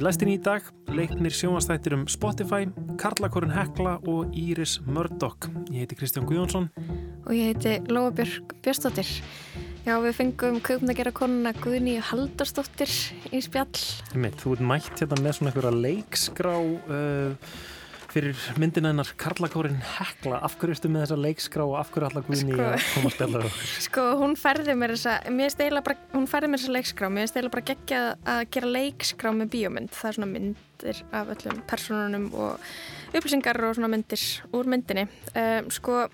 Í læstinni í dag leiknir sjónastættir um Spotify, Karlakorinn Hekla og Íris Murdoch. Ég heiti Kristján Guðjónsson. Og ég heiti Lóabjörg Björnstóttir. Já, við fengum köpnagera konuna Guðni Haldarstóttir í spjall. Þú ert mætt hérna með svona einhverja leikskrá uh, fyrir myndina hennar Karlakórin Hekla. Af hverju ertu með þessa leikskrá og af hverju allar Guðni sko, að koma að spjalla það? Sko, hún færði mér þessa, bara, hún færði mér þessa leikskrá. Mér steyla bara geggja að gera leikskrá með bíómynd. Það er svona myndir af öllum personunum og upplýsingar og svona myndir úr myndinni. Um, sko,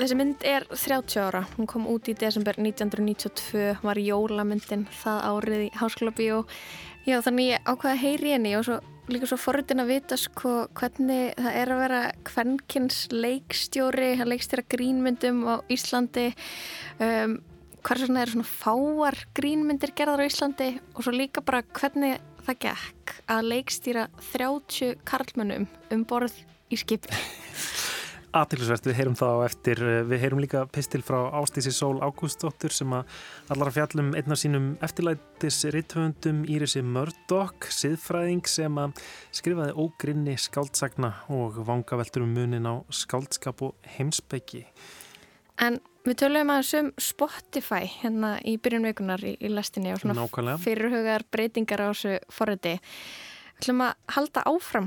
Þessi mynd er 30 ára, hún kom út í desember 1992, var jólamyndin það árið í Háskóla Bíó. Já þannig ég ákvaði að heyri henni og svo, líka svo forritin að vita sko hvernig það er að vera kvennkins leikstjóri, hann leikstjóra grínmyndum á Íslandi, um, hvað svona er svona fáar grínmyndir gerðar á Íslandi og svo líka bara hvernig það gekk að leikstýra 30 karlmönnum um borð í skipi. aðtilsvert, við heyrum það á eftir eh, við heyrum líka pistil frá Ástísi Sól Ágústóttur sem að allar fjallum einn af sínum eftirlætis rittvöndum Írisi Murdoch siðfræðing sem að skrifaði ógrinni skáldsagna og vanga veldur um munin á skáldskap og heimsbyggi En við töluðum aðeins um Spotify hérna í byrjunveikunar í, í lastinni og svona fyrirhugar breytingar á þessu foröndi Við ætlum að halda áfram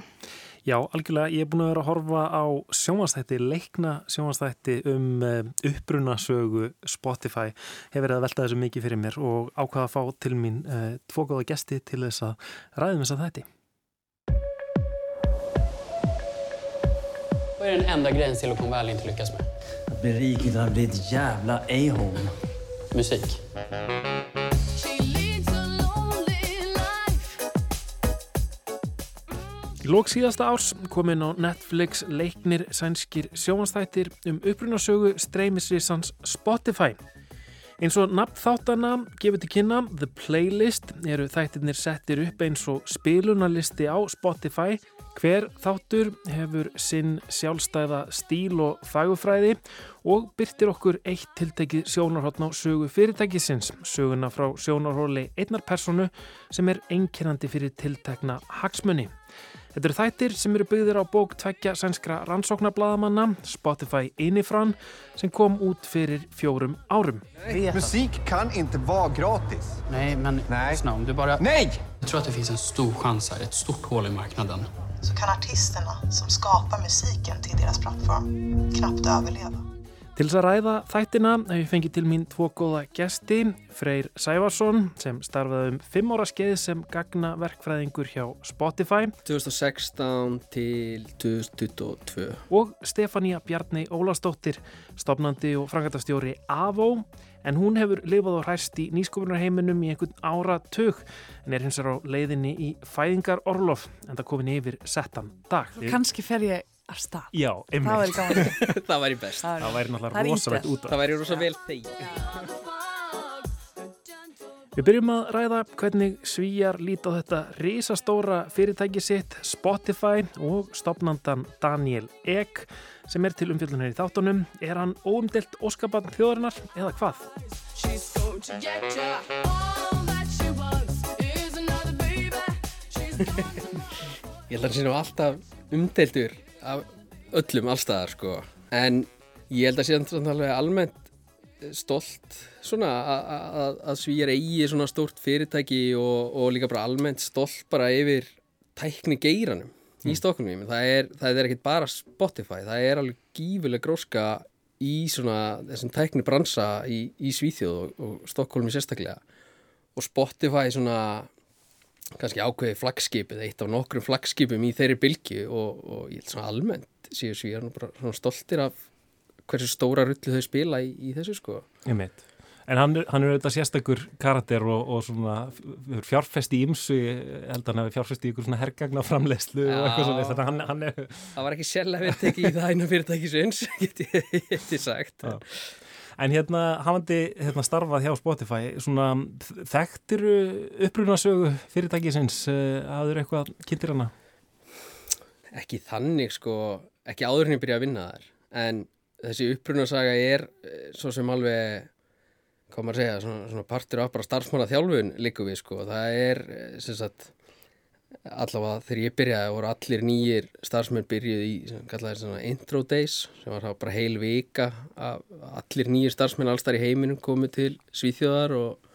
Já, algjörlega, ég er búin að vera að horfa á sjónvastætti, leikna sjónvastætti um eh, upprunasögu Spotify. Hefur verið að velta þessu mikið fyrir mér og ákvaða að fá til mín uh, tvo góða gesti til þess að ræðum þess að þætti. Hvað er den enda grejen Silicon Valley inte lyckas med? Att bli rik utan att bli ett jävla a-hole. Musik. Í lók síðasta árs kom inn á Netflix leiknir sænskir sjónastættir um upprunarsögu streymisvísans Spotify. Eins og nafn þáttana gefur til kynna The Playlist eru þættirnir settir upp eins og spilunarlisti á Spotify. Hver þáttur hefur sinn sjálfstæða stíl og fagufræði og byrtir okkur eitt tiltekið sjónarhóttn á sögu fyrirtækisins, söguna frá sjónarhóli einnar personu sem er einkennandi fyrir tiltekna hagsmunni. Þetta eru þættir sem eru byggðir á bók tveggja sænskra rannsóknarblaðamanna, Spotify Inifran, sem kom út fyrir fjórum árum. Musik kan inte vara gratis. Nej, men Nej. lyssna, om du bara... Nej! Jag tror att det finns en stor chans här, ett stort hål i marknaden. Så kan artisterna som skapar musiken till deras plattform knappt överleva. Til þess að ræða þættina hef ég fengið til mín tvo góða gesti, Freyr Sævarsson sem starfaði um fimm ára skeið sem gagna verkfræðingur hjá Spotify. 2016 til 2022 og Stefania Bjarni Ólastóttir, stopnandi og frangatastjóri AVO en hún hefur lifað og hræst í nýskopunarheiminum í einhvern ára tök en er hins vegar á leiðinni í fæðingar Orlof en það komin yfir settan dag. Kanski fer ég af stað. Já, einmitt. Það væri gaman. það væri best. Það væri náttúrulega rosalegt út af. Það væri rosa vel þegi. Við byrjum að ræða hvernig svíjar lít á þetta risastóra fyrirtæki sitt Spotify og stopnandan Daniel Ek sem er til umfjöldunar í þáttunum. Er hann óumdelt óskapann þjóðarinnar eða hvað? Ég held að það sé nú alltaf umdeltur af öllum allstaðar sko. En ég held að sé alveg almennt stolt svona að svíjar eigi svona stórt fyrirtæki og, og líka bara almennt stolt bara yfir tækni geiranum mm. í stokkunum. Það er, er ekkit bara Spotify það er alveg gífuleg gróska í svona þessum tækni bransa í, í Svíþjóð og, og Stokkólmi sérstaklega. Og Spotify svona kannski ákveði flagskipið, eitt af nokkrum flagskipum í þeirri bylgi og, og ég held svona almennt síðan svíjar bara svona stoltir af hversu stóra rullu þau spila í, í þessu sko. Ég meit. En hann, hann er auðvitað sérstakur karakter og, og svona fjárfesti ímsu, held að hann hefur fjárfesti í ykkur svona hergagnaframlegslu og eitthvað svona, þannig að hann, hann er... Það var ekki sérlega verið tekið í það einu fyrirtækisins, get ég sagt. Já. En hérna, hafandi hérna, starfað hjá Spotify, svona þekktiru upprunasögu fyrirtækisins, hafður uh, eitthvað kynntir hana? Ekki þannig sko, ekki áður henni byrja að vinna þar, en þessi upprunasaga er eh, svo sem alveg hvað maður segja, svona, svona partur af bara starfsmanna þjálfun líku við sko, það er eh, sem sagt allavega þegar ég byrjaði voru allir nýjir starfsmenn byrjuð í sem intro days sem var bara heil vika allir nýjir starfsmenn allstar í heiminum komið til Svíþjóðar og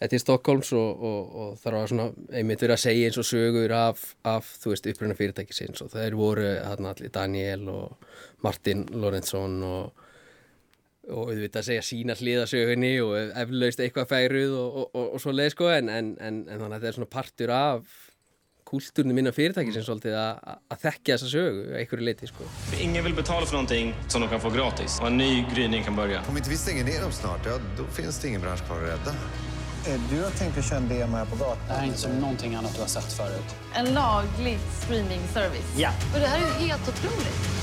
þetta er Stokkólms og, og, og þar var svona einmitt verið að segja eins og sögur af, af þú veist, uppruna fyrirtækisins og þeir voru hérna allir Daniel og Martin Lorenzson og og auðvitað að segja sína hliðasögunni og eflaust eitthvað færuð og, og, svo leið sko en, en, en þannig að þetta er svona partur af kúltúrinu minna fyrirtæki sem svolítið að, að þekkja þessa sögu einhverju leiti sko. Ingen vill betala för någonting som de kan få gratis och en ny gryning kan börja. Om inte vi stänger ner dem snart, ja, då finns det ingen bransch kvar att rädda. Du har tänkt att köra en demo här på gatan? Är inte som någonting annat du har sett förut. En laglig streamingservice. Ja. Och det här är ju helt otroligt.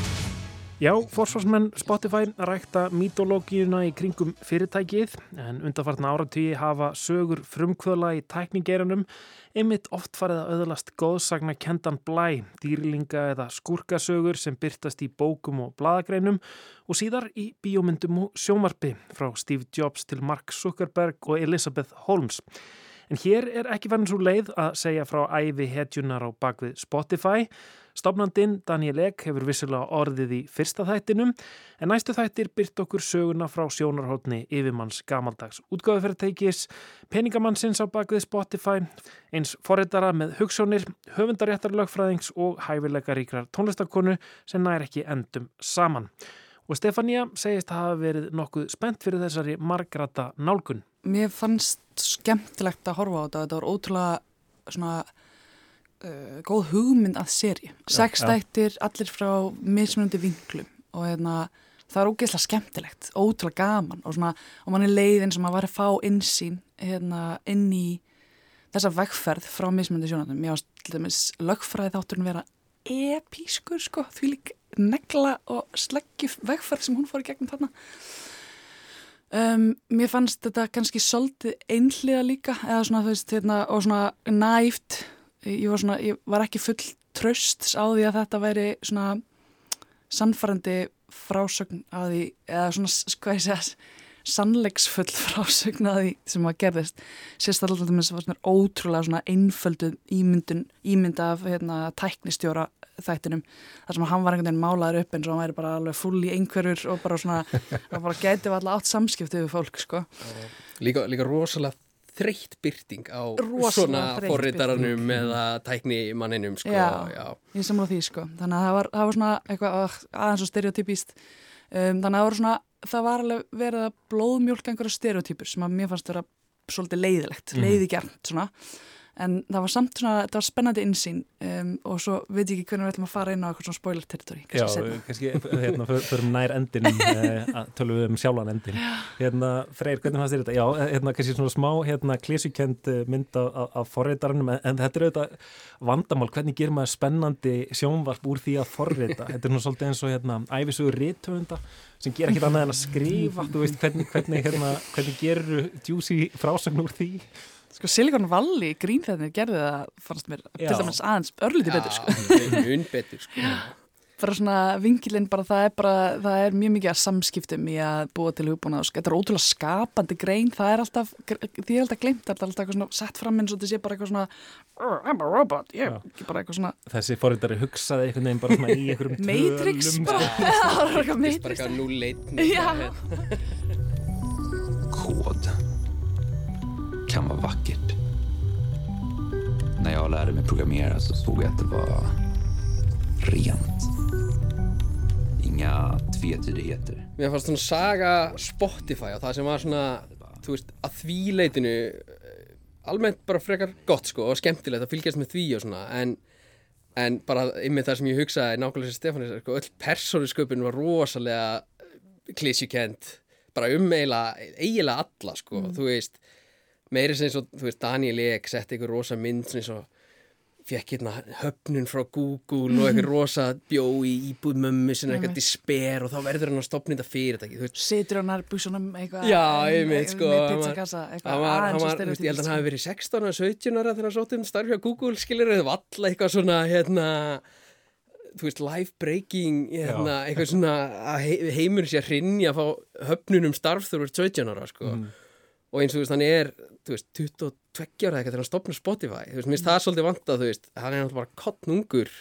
Já, forsvarsmenn Spotify rækta mítológíuna í kringum fyrirtækið en undanfartna áratíi hafa sögur frumkvöla í tækningeiranum einmitt oft farið að öðlast góðsagna kendan blæ, dýrlinga eða skúrkasögur sem byrtast í bókum og bladagreinum og síðar í bíómyndum og sjómarpi frá Steve Jobs til Mark Zuckerberg og Elizabeth Holmes. En hér er ekki verið svo leið að segja frá æfi hetjunar á bakvið Spotify Stofnandinn Daniel Egg hefur vissilega orðið í fyrsta þættinum en næstu þættir byrt okkur söguna frá sjónarhóttni yfirmanns gamaldags útgáðuferðarteikis, peningamannsins á bakvið Spotify, eins forritara með hugssjónir, höfundaréttarlögfræðings og hæfileikaríkrar tónlistakonu sem nær ekki endum saman. Og Stefania segist að hafa verið nokkuð spennt fyrir þessari margrata nálgun. Mér fannst skemmtilegt að horfa á þetta, þetta var ótrúlega svona uh, góð hugmynd að seri. Sex já. þættir, allir frá mismunandi vinklum og hérna, það er ógeðslega skemmtilegt, ótrúlega gaman og, svona, og mann er leiðin sem að var að fá insýn hérna, inn í þessa vegferð frá mismunandi sjónarnum. Mér dæmis lögfræði þátturinn vera epískur sko, því lík negla og sleggju vegferð sem hún fór í gegnum þarna. Um, mér fannst þetta kannski svolítið einhliða líka eða svona veist hérna, og svona næft ég var, svona, ég var ekki full tröst á því að þetta væri svona sannfærandi frásögn að því eða svona hvað ég segja sannleiksfull frásögn að því sem að gerðist. Sérstaklega þetta var svona ótrúlega svona einföldu ímyndun ímynd af hérna, tæknistjóra þættinum þar sem hann var einhvern veginn málaður upp eins og hann væri bara alveg full í einhverjur og bara svona, það bara gæti alltaf átt samskipti við fólk sko. Líka, líka rosalega þreytt byrting á Rosalega svona birting. eða tæknimanninum sko, já, já. ég samla því sko þannig að það var, það var svona eitthvað aðeins og stereotypíst um, þannig að það var svona, það var alveg verið að blóðmjólka einhverja stereotypur sem að mér fannst vera svolítið leiðilegt, Mhm. leiðigjart svona en það var samt svona, þetta var spennandi insýn um, og svo veit ég ekki hvernig við ætlum að fara inn á eitthvað svona spoiler territory Já, kannski hérna, för- förum nær endinum eh, tölum við um sjálfan endin hérna, Freyr, hvernig fannst þér þetta? Já, hérna, kannski svona smá hérna, klísukend mynd af, forritarannum en, en þetta er auðvitað vandamál hvernig gerir maður spennandi sjónvarp úr því að forrita? Þetta er nú svolítið eins og hérna, æfisugur rithöfunda sem ger ekkit annað en að skrifa þú veist, hvernig, hvernig, hérna, hvernig gerur djúsi frásagn úr því Sko Silicon Valley grínþæðinir gerði það fannst mér Já. til dæmis aðeins örlítið betur sko Já, mun betur sko. bara svona vingilinn bara það er bara það er mjög mikið að samskiptum í að búa til hugbúna og þetta er ótrúlega skapandi grein það er alltaf, því er alltaf glemt það er alltaf eitthvað svona sett fram eins og þetta sé bara eitthvað svona "Oh, I'm a robot, ég Já. ekki bara eitthvað svona þessi forritari hugsaði einhvern veginn bara svona í einhverjum Matrix bara, sko. það var eitthvað bara kan vara vackert. När jag lärde mig programmera så såg jag att det var rent. Inga tvetydigheter. Mér fannst svona saga Spotify og það sem var svona, þú veist, að því leitinu eh, almennt bara frekar gott sko og skemmtilegt að fylgjast með því og svona en, en bara ymmið það sem ég hugsaði nákvæmlega sem Stefanis, sko, öll persónusköpun var rosalega klísjukent bara um eiginlega, eiginlega alla sko, þú veist meiri sem eins og, þú veist, Daniel Ek setti ykkur rosa mynd eins og fekk hérna höfnun frá Google og eitthvað rosa bjó í íbúð mömmu sinna eitthvað despair og þá verður hann að stopna þetta fyrirtæki þú veist, situr á nærbúsunum eitthvað Já, um, einmitt, sko, með hann pizzakassa hann eitthvað hann aðeins og veist, ég held að hann hafi verið 16 og 17 ára þegar hann sótti um starfi á Google skilir eða valla eitthvað svona hérna þú veist, life breaking hérna, eitthvað svona að he heimur sér hrinni að fá höfnunum starf þegar þú ert 17 ára sko. Mm. Og eins og þú veist, hann er þú veist, 22 ára eitthvað þegar hann stopnar Spotify. Þú veist, mér finnst það svolítið vant að þú veist hann er náttúrulega bara kottnungur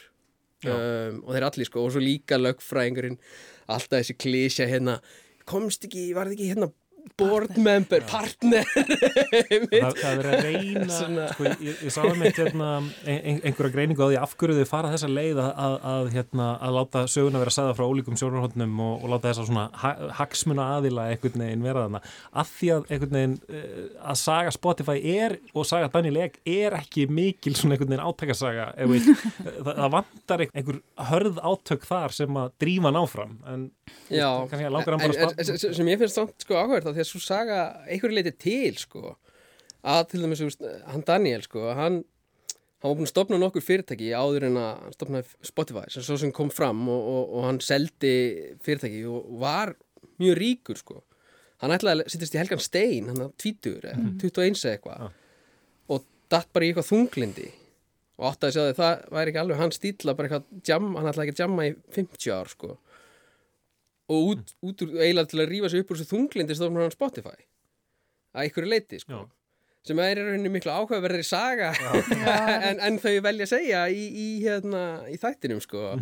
um, og þeir allir sko, og svo líka lögfræðingurinn alltaf þessi klísja hérna komst ekki, var það ekki hérna board member, partner. Það, það er að reyna Svona. sko, ég, ég sá um eitt hérna, ein, einhverja greiningu á því af hverju þau fara þessa leið að, að, að, hérna, að láta söguna vera sagða frá ólíkum sjónarhóttnum og, og láta þessa svona ha, hagsmuna aðila einhvern veginn vera þarna. Af því að einhvern veginn uh, að saga Spotify er og saga Daniel Egg er ekki mikil svona einhvern veginn átækasaga það, það vantar einhver hörð átök þar sem að drífa hann áfram en Já, kannski að langar hann bara sem ég finnst samt sko áhverð því að svo saga einhverju leiti til sko að til dæmis, hann Daniel sko, hann hann var búinn að stopna nokkur fyrirtæki áður en að hann stopnaði Spotify sem svo sem kom fram og, og, og hann seldi fyrirtæki og var mjög ríkur sko. Hann ætlaði að sittast í Helgan Stein hann að tvítur, mm. 21 eða eitthvað. Og datt bara í eitthvað þunglindi og átti að sjá því það væri ekki alveg hann stíla bara eitthvað jam, hann ætlaði ekki að jamma í 50 ár sko og út, út úr, eiginlega til að rífa sig upp úr þessu þunglindi stofnum hann Spotify. Að einhverju leiti sko. Sem er í rauninni miklu áhugaverðri saga en, en þau velja að segja í, í, hérna, í þættinum sko.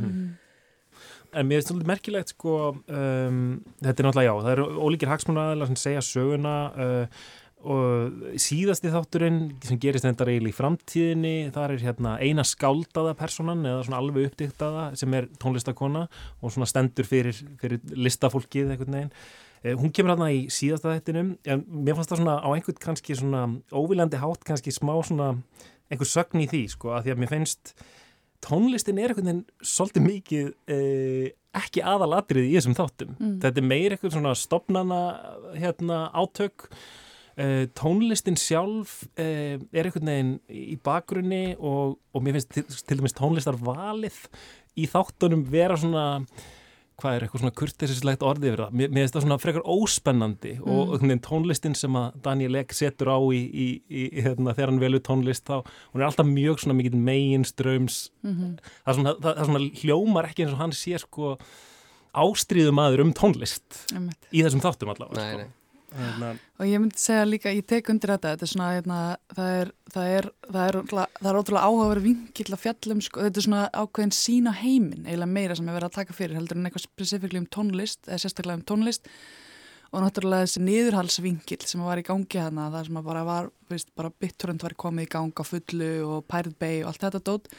En mér finnst svolítið merkilegt sko, um, þetta er náttúrulega já, það eru ólíkir hagsmunaaðilar sem segja söguna uh, og síðasti þátturinn sem gerist endar eiginlega í framtíðinni, þar er hérna eina skáldaða personan eða svona alveg uppdiktaða sem er tónlistakona og svona stendur fyrir, fyrir listafólkið einhvern veginn. Uh, hún kemur hérna í síðasta þættinum, en mér fannst það svona á einhvern kannski svona óviljandi hátt kannski smá svona einhver sögn í því sko, að því að mér finnst tónlistin er einhvern veginn svolítið mikið eh, ekki aðalatrið í þessum þáttum. Mm. Þetta er meir eitthvað svona stopnana hérna, átök. Eh, tónlistin sjálf eh, er einhvern veginn í bakgrunni og, og mér finnst til, til dæmis tónlistar valið í þáttunum vera svona hvað er eitthvað svona kurtesislegt orðið yfir það mér, mér finnst það svona frekar óspennandi Mm. og einhvern veginn tónlistin sem að Daniel Egg setur á í, í, í hérna, þegar hann velur tónlist þá, hún er alltaf mjög svona mikið meginströms Mhm. það, er svona, það, það svona hljómar ekki eins og hann sé sko ástríðum aður um tónlist Einmitt. í þessum þáttum allavega Nei, sko. Nei. Hérna, og ég myndi segja líka, ég tek undir þetta þetta er svona, hérna, það er það er, það er, það er ótrúlega áhugaverð vinkill að fjallum, sko, þetta er svona ákveðin sína heiminn, eiginlega meira sem er verið að taka fyrir heldur en eitthvað spesifíkli um tónlist eða sérstaklega um tónlist og náttúrulega þessi niðurhalsvinkill sem var í gangi hana, það sem bara var veist, bara bitturönd var komið í gang á fullu og Pirate Bay og allt þetta dót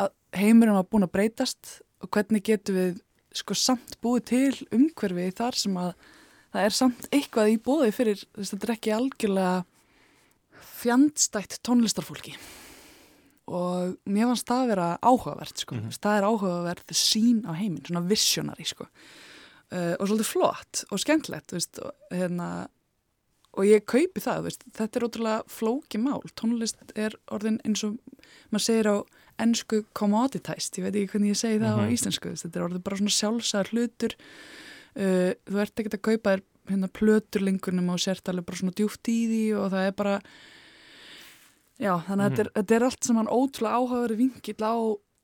að heimurinn var búin að breytast og hvernig getum við sko samt búið til umhverfi þar sem að það er samt eitthvað í bóði fyrir, þú veist, þetta er ekki algjörlega fjandstætt tónlistarfólki. Og mér fannst það að vera áhugavert sko, mm það er áhugavert sín á heiminn, svona visionary sko. Uh, og svolítið flott og skemmtlegt, veist, og, hérna og ég kaupi það, veist, þetta er ótrúlega flóki mál, tónlist er orðin eins og maður segir á ennsku commoditized, ég veit ekki hvernig ég segi það Mhm. á íslensku, þú veist, þetta er orðið bara svona sjálfsæðar hlutur uh, þú ert ekkert að kaupa þér hérna plötur lengur nema og sért alveg bara svona djúft í því og það er bara já, þannig að þetta, er, þetta er allt saman ótrúlega áhugaverið vingill á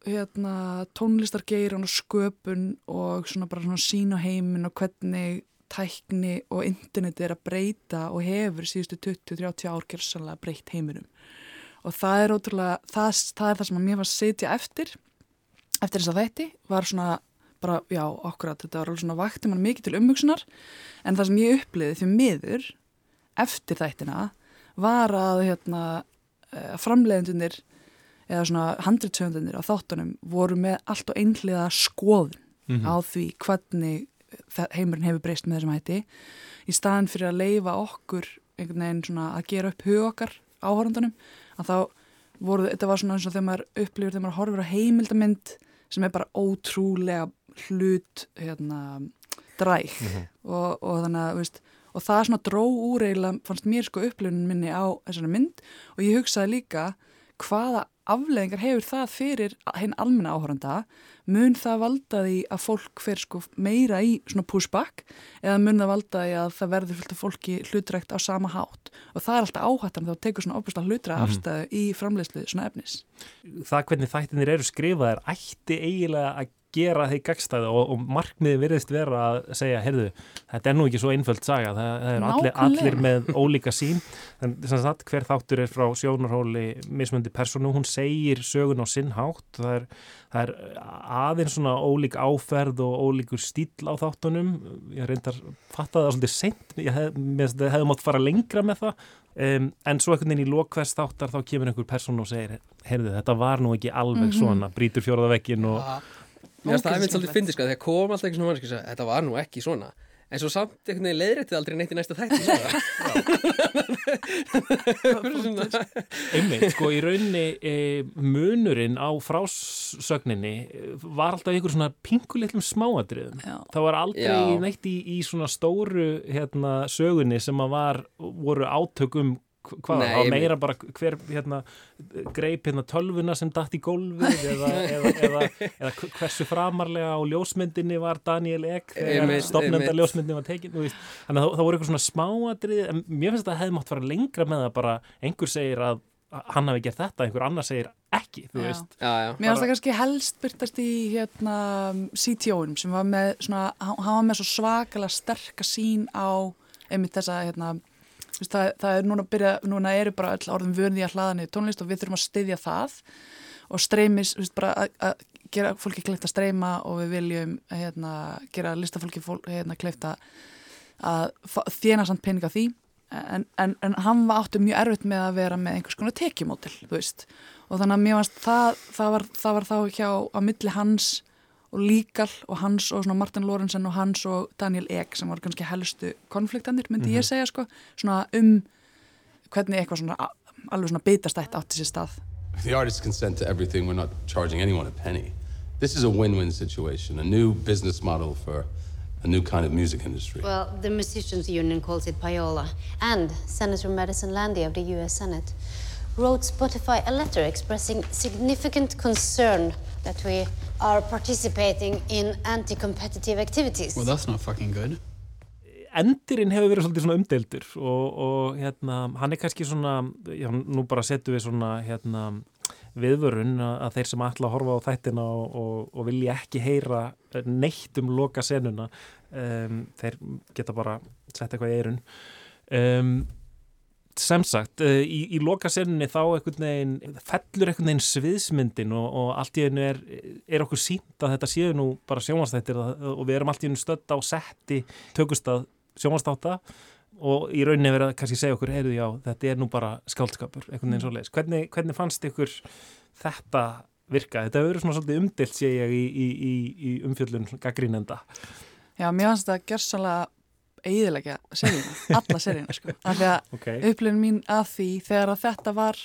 hérna tónlistargeiran og sköpun og svona bara svona sín á heiminn og hvernig tækni og interneti er að breyta og hefur síðustu 20-30 ár gerðsannlega breytt heiminum. Og það er ótrúlega, það, það er það sem að mér var að setja eftir eftir þess að þætti var svona bara, já, okkurat, þetta var alveg svona vakti mann mikið til umhugsunar en það sem ég uppliði því miður eftir þættina var að hérna, eh, framleiðendunir eða svona handritsöndunir á þáttunum voru með allt og einhliða skoðun Mhm. á því hvernig heimurinn hefur breyst með þessum hætti í staðin fyrir að leifa okkur einhvern veginn svona að gera upp hug okkar áhorandunum að þá voru, þetta var svona eins og þegar maður upplifir þegar maður horfir á heimildamynd sem er bara ótrúlega hlut hérna dræk og, og þannig að, veist, og það svona dró úr eiginlega, fannst mér sko upplifunin minni á þessari mynd. Og ég hugsaði líka hvaða afleðingar hefur það fyrir hinn almenna áhöranda mun það valda því að fólk fer sko meira í svona pushback? Eða mun það valda því að það verður fullt af fólki hlutrækt á sama hátt? Og það er alltaf áhættan þá tekur svona opuslega hlutra Mhm. afstæðu í framleiðslu svona efnis. Það hvernig þættinir eru skrifaðir ætti eiginlega að gera þeir gagstæði og, og markmiði virðist vera að segja, heyrðu, þetta er nú ekki svo einföld saga, það, það er allir, allir með ólíka sín en sagt, hver þáttur er frá sjónarhóli mismundi personu, hún segir sögun á sinn hátt, það er, það er aðeins svona ólík áferð og ólíkur stíl á þáttunum. Ég reyndar fatta það svolítið seint. Ég hef, hefði mátt fara lengra með það. Um, en svo einhvern veginn í lokvers þáttar þá kemur einhver persónu og segir heyrðu, þetta var nú ekki alveg Mhm. svona. Brýtur fjóraða vekkin og Mér finnst það einmitt svolítið fyndið sko, þegar kom alltaf ekki svona mannski að þetta var nú ekki svona en svo samt einhvern veginn leiðréttið aldrei neitt í næsta þætti svona. einmitt, sko í rauninni e, munurinn á frásögninni e, var alltaf einhver svona pingulitlum smáadriðum Já. það var aldrei Já. neitt í, í svona stóru hérna, sögunni sem að var voru átökum hvað, Nei, einmitt. meira bara hver hérna, greip hérna tölvuna sem datt í gólfið eða, eða, eða, eða hversu framarlega á ljósmyndinni var Daniel Egg þegar stopnenda ljósmyndinni var tekin veist. þannig að það, voru eitthvað svona smáatrið en mér finnst að það hefði mátt fara lengra með það bara einhver segir að að hann hafi gert þetta, einhver annar segir ekki þú Já. veist Já, já. Mér finnst það kannski helst byrtast í hérna, CTO-num sem var með svona, hann var með svo svakalega sterka sín á einmitt þessa hérna, það, það er núna að byrja, núna eru bara öll orðum vörði að hlaða niður tónlist og við þurfum að styðja það og streymis, þú veist, bara að- að gera fólki kleift að streyma og við viljum hérna, gera listafólki fólk, hérna, kleift að að þéna samt pening á því. En, en, en hann var áttu mjög erfitt með að vera með einhvers konar tekjumótil þú veist, og þannig að mér varst það, það, var, það var þá hjá á milli hans og Líkal og hans og svona Martin Lorenzen og hans og Daniel Egg sem var kannski helstu konfliktanir myndi ég segja sko, svona um hvernig eitthvað svona alveg svona bitastætt átti sér stað the artists consent to everything, we're not charging anyone a penny. This is a win-win situation, a new business model for a new kind of music industry. Well, the Musicians Union calls it payola. And Senator Madison Landy of the US Senate wrote Spotify a letter expressing significant concern that we are participating in anti-competitive activities. Well, that's not fucking good. endirinn hefur verið svolítið svona umdeildur og, og hérna, hann er kannski svona já, nú bara setjum við svona hérna, viðvörun að, að þeir sem ætla að horfa á þættina og, og, og vilja ekki heyra neitt um loka senuna um, þeir geta bara sett eitthvað í eirun um, sem sagt, uh, í, í loka senunni þá einhvern veginn, fellur einhvern veginn sviðsmyndin og, og allt í einu er, er okkur sínt að þetta séu nú bara sjónvastættir og við erum allt í einu stödd á setti tökustað sjónvastáta og í rauninni verið að kannski segja okkur, heyrðu já, þetta er nú bara skáldskapur, einhvern veginn svo leiðis. Hvernig, hvernig fannst ykkur þetta virka? Þetta hefur verið svona svolítið umdilt, sé ég, í, í, í, umfjöllun gaggrínenda. Já, mér fannst það gersanlega eiðilegja seríuna, alla seríuna sko. af því að Ok. upplifin mín að því þegar að þetta var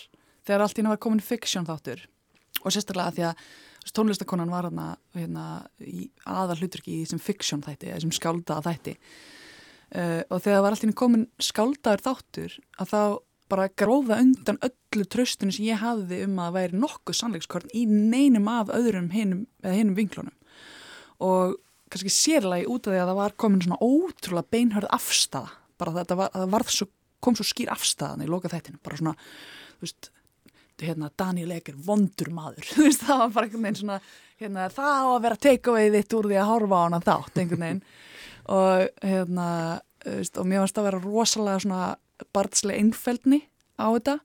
þegar allt í henni var komin fiksjón þáttur og sérstaklega að því að tónlistakonan var hana, hérna í aðal hluturki í þessum fiksjón þætti þessum skáldaða þætti uh, og þegar var allt í henni komin skáldaður þáttur að þá bara gróða undan öllu tröstinu sem ég hafði um að væri nokkuð sannleikskorn í neinum af öðrum hinum, hinum vinklunum og kannski sérlega út af því að það var komin svona ótrúlega beinhörð afstæða bara þetta var, það varð svo, kom svo skýr afstæðan í loka þættinu, bara svona þú veist, hérna Daniel Egger vondur maður, þú veist, það var bara einhvern veginn svona, hérna, það á að vera take-away þitt úr því að horfa á hana þátt einhvern veginn. Og hérna, þú veist, og mér varst að vera rosalega svona barnslega einfeldni á þetta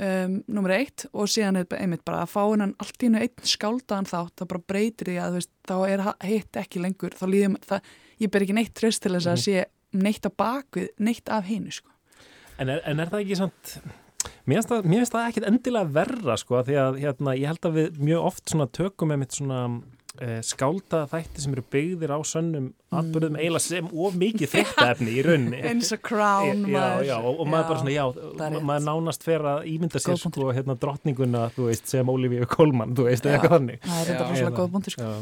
um, nummer eitt og síðan er einmitt bara að fá hennan allt í hennu einn skáldaðan þátt það bara breytir því að veist, þá er hitt ekki lengur, þá líðum það, ég ber ekki neitt tröst til þess að Mhm. sé neitt á bakvið, neitt af hinu sko. En en er það ekki samt, mér finnst það, það ekkit endilega verra sko, því að hérna, ég held að við mjög oft svona tökum með mitt svona uh, skálda þætti sem eru byggðir á sönnum atbyrðum eiginlega sem of mikið fréttaefni í rauninni. eins og Crown Já, já, og, og maður bara svona, já, er maður nánast fer að ímynda sér sko, hérna, drottninguna, þú veist, sem Olivia Colman, þú veist, eða eitthvað þannig. það er þetta rosalega góð búndur sko.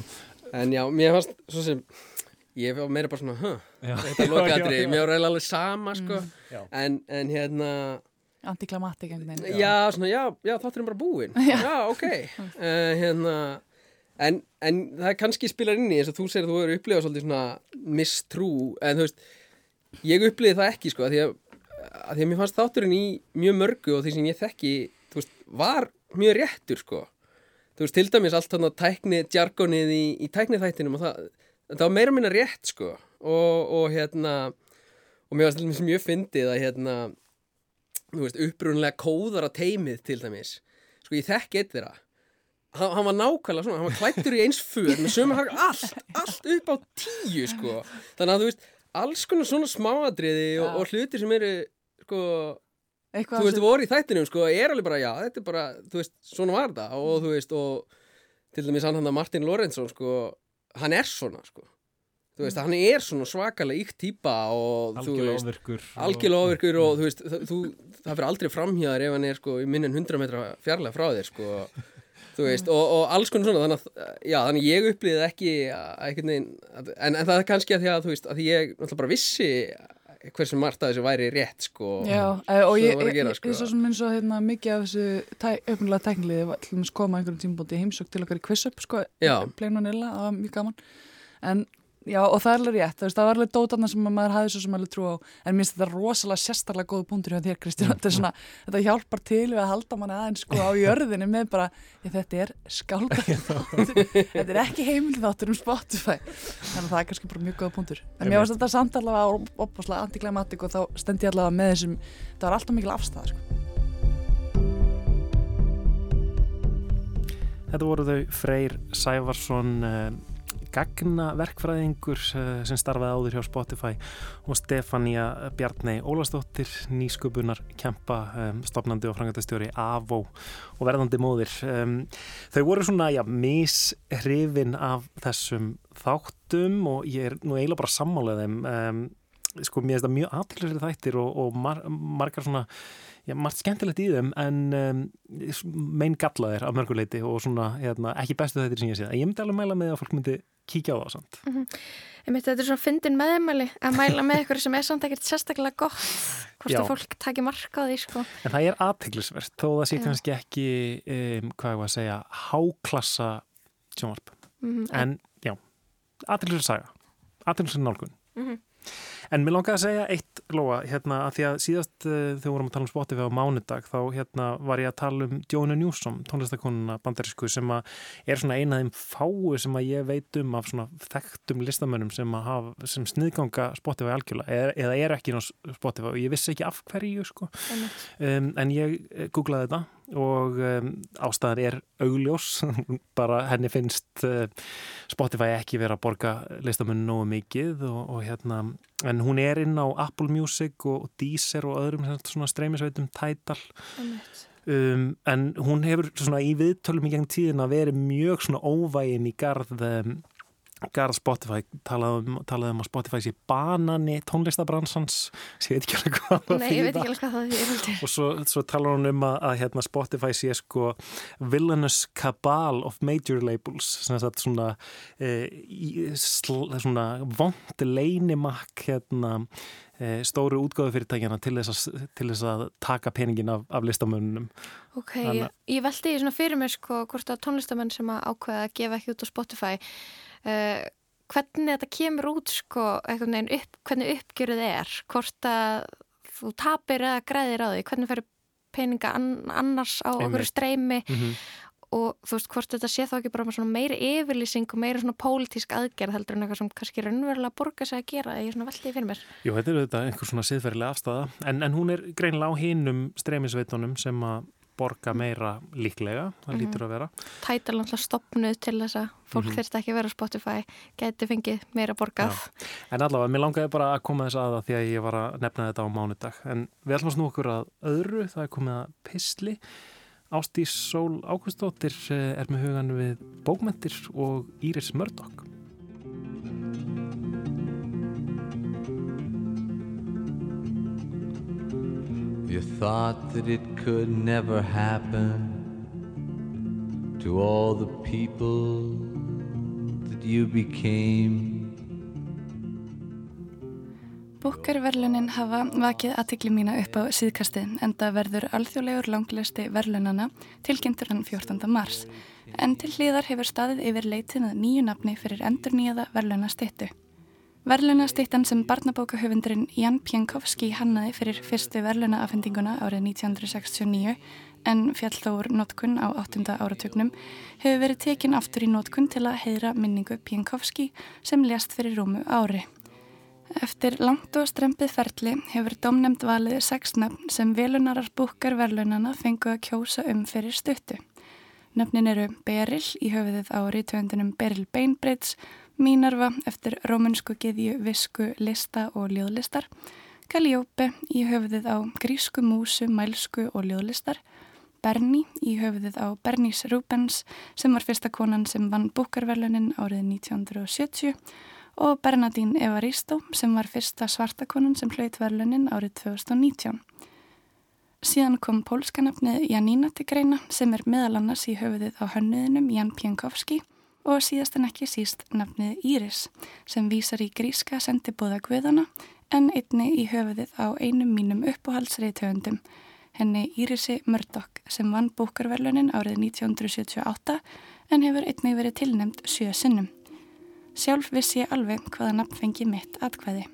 En já, mér fannst svo sem ég var meira bara svona, huh, þetta Já, lokaðri, mér var alveg sama, sko, Mm. En, en hérna, antiklamatik einhvern veginn. já, svona, já, já, þátturinn bara búinn, Já. já, ok, uh, hérna, en, en það kannski spilar inn í eins og þú segir að þú hefur upplifað svolítið svona mistrú, en þú veist, ég upplifið það ekki, sko, að því að, að því að mér fannst þátturinn í mjög mörgu og því sem ég þekki, þú veist, var mjög réttur, sko, þú veist, til dæmis allt þarna tækni, jargonið í, í tækni þættinum og það, það var meira minna rétt sko og, og hérna og mér til dæmis mjög fyndið að hérna þú veist, upprunlega kóðara teimið til dæmis. Sko ég þekk eitt þeirra hann, hann var nákvæmlega svona, hann var klættur í eins för með sömu hag allt, allt upp á tíu sko, þannig að þú veist alls konar svona smáadriði og, og hlutir sem eru sko Eitthvað þú veist, sem- voru í þættinum sko, er alveg bara, já, þetta er bara þú veist, svona var þetta. Og þú veist, og til dæmis hann hann að Martin Lorenzson sko, hann er svona sko. Þú veist, hann er svona svakalega íkt típa og veist, ofvirkur og- og þú veist, það, þú, það fyrir aldrei framhjáðar ef hann er sko í minn en 100 metra fjarlæg frá þér sko þú veist, og, og alls konar svona þannig að, já, þannig að ég upplýði ekki að, einhvern veginn, að, en, en það er kannski að því að þú veist, að ég náttúrulega bara vissi hversu margt að þessu væri rétt sko Já, eh, og ég, var að ég, gera, ég, sko. ég svo sem eins og hérna, mikið af þessu tæ, öfnilega var til dæmis koma einhverjum tímabóti heimsók til okkar í quiz-up sko, Vanilla, það var mjög gaman en já, og það er alveg rétt. Veist, það var alveg dótarna sem maður hafði svo sem alveg trú á. En minnst þetta rosalega sérstaklega góð punktur hjá þér Kristján, þetta er svona, þetta hjálpar til við að halda manni aðeins sko á jörðinni með bara, ég, þetta er skálda þetta er ekki heimil þáttur um Spotify. Þannig að það er kannski bara mjög góð punktur. En mér varst þetta samt allavega opaslega antiklimatik og þá stend ég allavega með þessum það var alltaf mikil afstæða sko. Þetta voru þau Freyr Sævarsson uh, gagna verkfræðingur uh, sem starfaði áður hjá Spotify og Stefania Bjarnei Ólastóttir nýsköpunar kempa um, stopnandi og frangatastjóri AVO og verðandi móðir. Þau voru svona, já, mishrifin af þessum þáttum og ég er nú eiginlega bara sammálað þeim. Sko, mér finnst það mjög aðtilsverið þættir og, og mar margar svona Já, margt skemmtilegt í þeim en um, mein gallaðir af mörguleiti og svona, hérna, ekki bestu þetta sem ég sé ég myndi alveg mæla með að fólk myndi kíkja á það samt. Mm -hmm. Þetta er svona fyndin meðmæli að mæla með ykkur sem er samt ekkert sérstaklega gott hvort Já. að fólk taki marka á því sko. En það er aðteglisvert þó það sé Já. kannski ekki um, hvað ég var að segja háklassa sjónvarp Mhm. en já, aðteglisvert saga aðteglisvert nálgun Mhm. En mér langaði að segja eitt, Lóa, hérna, að því að síðast uh, þegar við vorum að tala um Spotify á mánudag, þá hérna var ég að tala um Jónu Newsom, tónlistakonuna bandarísku, sem er svona eina af þeim fáu sem að ég veit um af svona þekktum listamönnum sem hafa, sem sniðganga Spotify algjörlega, eða, eða er ekki ná Spotify og ég vissi ekki af hverju, sko. Um, en ég eh, googlaði þetta og um, ástæðan er augljós, bara henni finnst uh, Spotify ekki vera að borga listamönnum nógu mikið og, og hérna, en hún er inn á Apple Music og, og Deezer og öðrum svona streymisveitum Tidal. Um, en hún hefur svona í viðtölum í gegn tíðina verið mjög svona óvægin í garð um, garð Spotify talaði um, talaði um að Spotify sé banani tónlistabransans ég veit ekki alveg hvað það Nei, ég veit þýða. ekki alveg hvað það heldur. og svo, svo talar hún um að, að hérna, Spotify sé sko villainous cabal of major labels svona e, í, sl, svona vond leinimakk hérna e, stóru útgáðufyrirtækjana til þess að, til þess að taka peningin af, af listamönnum Ok, Þannig- ég, veldi því svona fyrir mér sko hvort að tónlistamenn sem að ákveða að gefa ekki út á Spotify uh, hvernig þetta kemur út sko upp, hvernig uppgjöruð er hvort að þú tapir eða græðir á því, hvernig fyrir peninga an, annars á okkur Einmitt. streymi Mhm. og þú veist hvort þetta sé þá ekki bara meiri yfirlýsing og meiri svona pólitísk aðgerð heldur en eitthvað sem kannski raunverulega borga sig að gera, ég er svona veldi fyrir mér Jú, þetta er auðvitað einhver svona siðferðilega afstæða en, en hún er greinilega á hinum streymisveitunum sem að borga meira líklega, það Mhm. lítur að vera tætal alltaf stopnuð til þess að fólk Mhm. þurft ekki að vera á Spotify geti fengið meira borgað. En allavega, mér langaði bara að koma þess aða því að ég var að nefna þetta á mánudag en við ætlum að snú okkur að öðru það er komið að pisli Ástís Sól Ágústóttir eh, er með hugan við bókmentir og Íris Murdoch You thought that it could never happen to all the people that you became. Búkarverlunin hafa vakið aðtikli mína upp á síðkastið en það verður alþjóðlegur langlisti verlunana tilkynntur hann 14. mars. En til hlýðar hefur staðið yfir leitin að nýju nafni fyrir endur nýjaða verlunastittu. Verlunastittan sem barnabókahöfundurinn Jan Pjankovski hannaði fyrir fyrstu verlunaafhendinguna árið 1969 en fjall þó úr notkun á 8. áratögnum hefur verið tekin aftur í notkun til að heyra minningu Pienkowski sem lést fyrir rúmu ári. Eftir langt og strempið ferli hefur domnemd valið sex nöfn sem velunarar búkar verðlunana fengu að kjósa um fyrir stuttu. Nöfnin eru Beril í höfuðið á rítvöndunum Beril Bainbridge, Mínarva eftir rómunsku giðju visku lista og ljóðlistar, Calliope í höfuðið á grísku músu, mælsku og ljóðlistar, Berni í höfuðið á Bernice Rubens sem var fyrsta konan sem vann búkarverlunin árið 1970 og Bernadine Evaristo sem var fyrsta svartakonan sem hlaut verlunin árið 2019. Síðan kom pólskanafnið Janina til greina sem er meðal annars í höfuðið á hönnuðinum Jan Pienkowski og síðast en ekki síst nafnið Íris sem vísar í gríska sendibóða Guðana en einni í höfuðið á einum mínum uppáhaldsriðtöfundum henni Írisi Murdoch sem vann búkarverlunin árið 1978 en hefur einnig verið tilnemd sjö sinnum. Sjálf vissi ég alveg hvaða nafn fengi mitt atkvæði.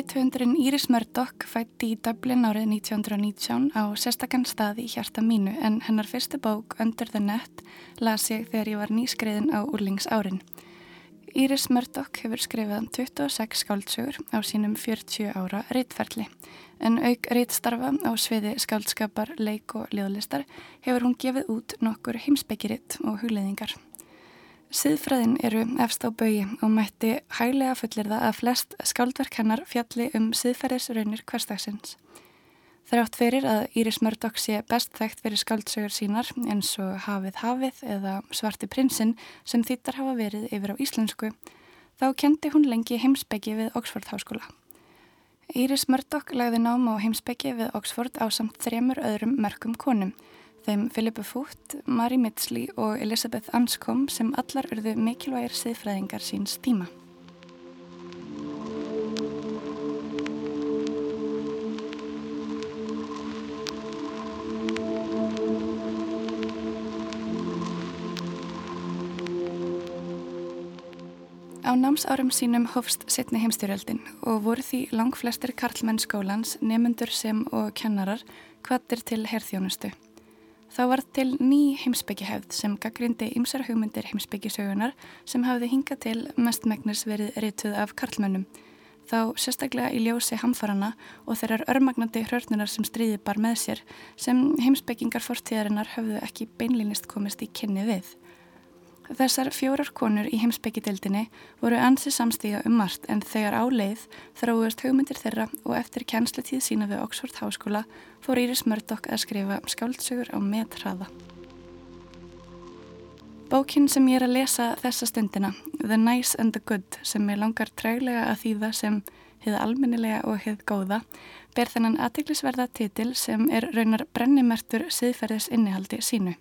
Ritthöndurinn Íris Murdoch fætti í Dublin árið 1919 á sérstakann staði í hjarta mínu en hennar fyrstu bók Under the Net las ég þegar ég var nýskriðin á úrlingsárin. Íris Murdoch hefur skrifað 26 skáldsögur á sínum 40 ára rittferli en auk rittstarfa á sviði skáldskapar, leik og liðlistar hefur hún gefið út nokkur heimsbyggjiritt og hugleðingar. Siðfræðin eru efst á baui og mætti hæglega fullir það að flest skáldverk hennar fjalli um siðferðisraunir hverstagsins. Þrátt fyrir að Íris Murdoch sé best þekkt fyrir skáldsögur sínar eins og Hafið Hafið eða Svarti prinsinn sem þýttar hafa verið yfir á íslensku, þá kendi hún lengi heimsbyggi við Oxford Háskóla. Íris Murdoch lagði náma á heimsbyggi við Oxford á samt þremur öðrum merkum konum þeim Philippa Foot, Mari Mitsley og Elizabeth Anscombe sem allar urðu mikilvægir siðfræðingar síns tíma. Á námsárum sínum hófst setni heimstyrjöldin og voru því lang flestir karlmenn skólans, nefnundur sem og kennarar kvattir til herþjónustu. Þá var til ný heimsbyggjahefð sem gaggrindi ymsar hugmyndir heimsbyggjasögunar sem hafði hingað til mestmægnis verið rituð af karlmönnum. Þá sérstaklega í ljósi hamfarana og þeirrar örmagnandi hrörnunar sem stríði bar með sér sem heimsbyggingar fortíðarinnar höfðu ekki beinlýnist komist í kynni við. Þessar fjórar konur í heimsbyggjadeildinni voru ansi samstíga um margt en þegar á leið þráðust hugmyndir þeirra og eftir kjænsletíð sína við Oxford Háskóla fór Íris Murdoch að skrifa skáldsögur á meðhraða. Bókinn sem ég er að lesa þessa stundina, The Nice and the Good, sem er langar træglega að þýða sem hið almennilega og hið góða, ber þennan aðteglisverða titil sem er raunar brennimertur siðferðis innihaldi sínu.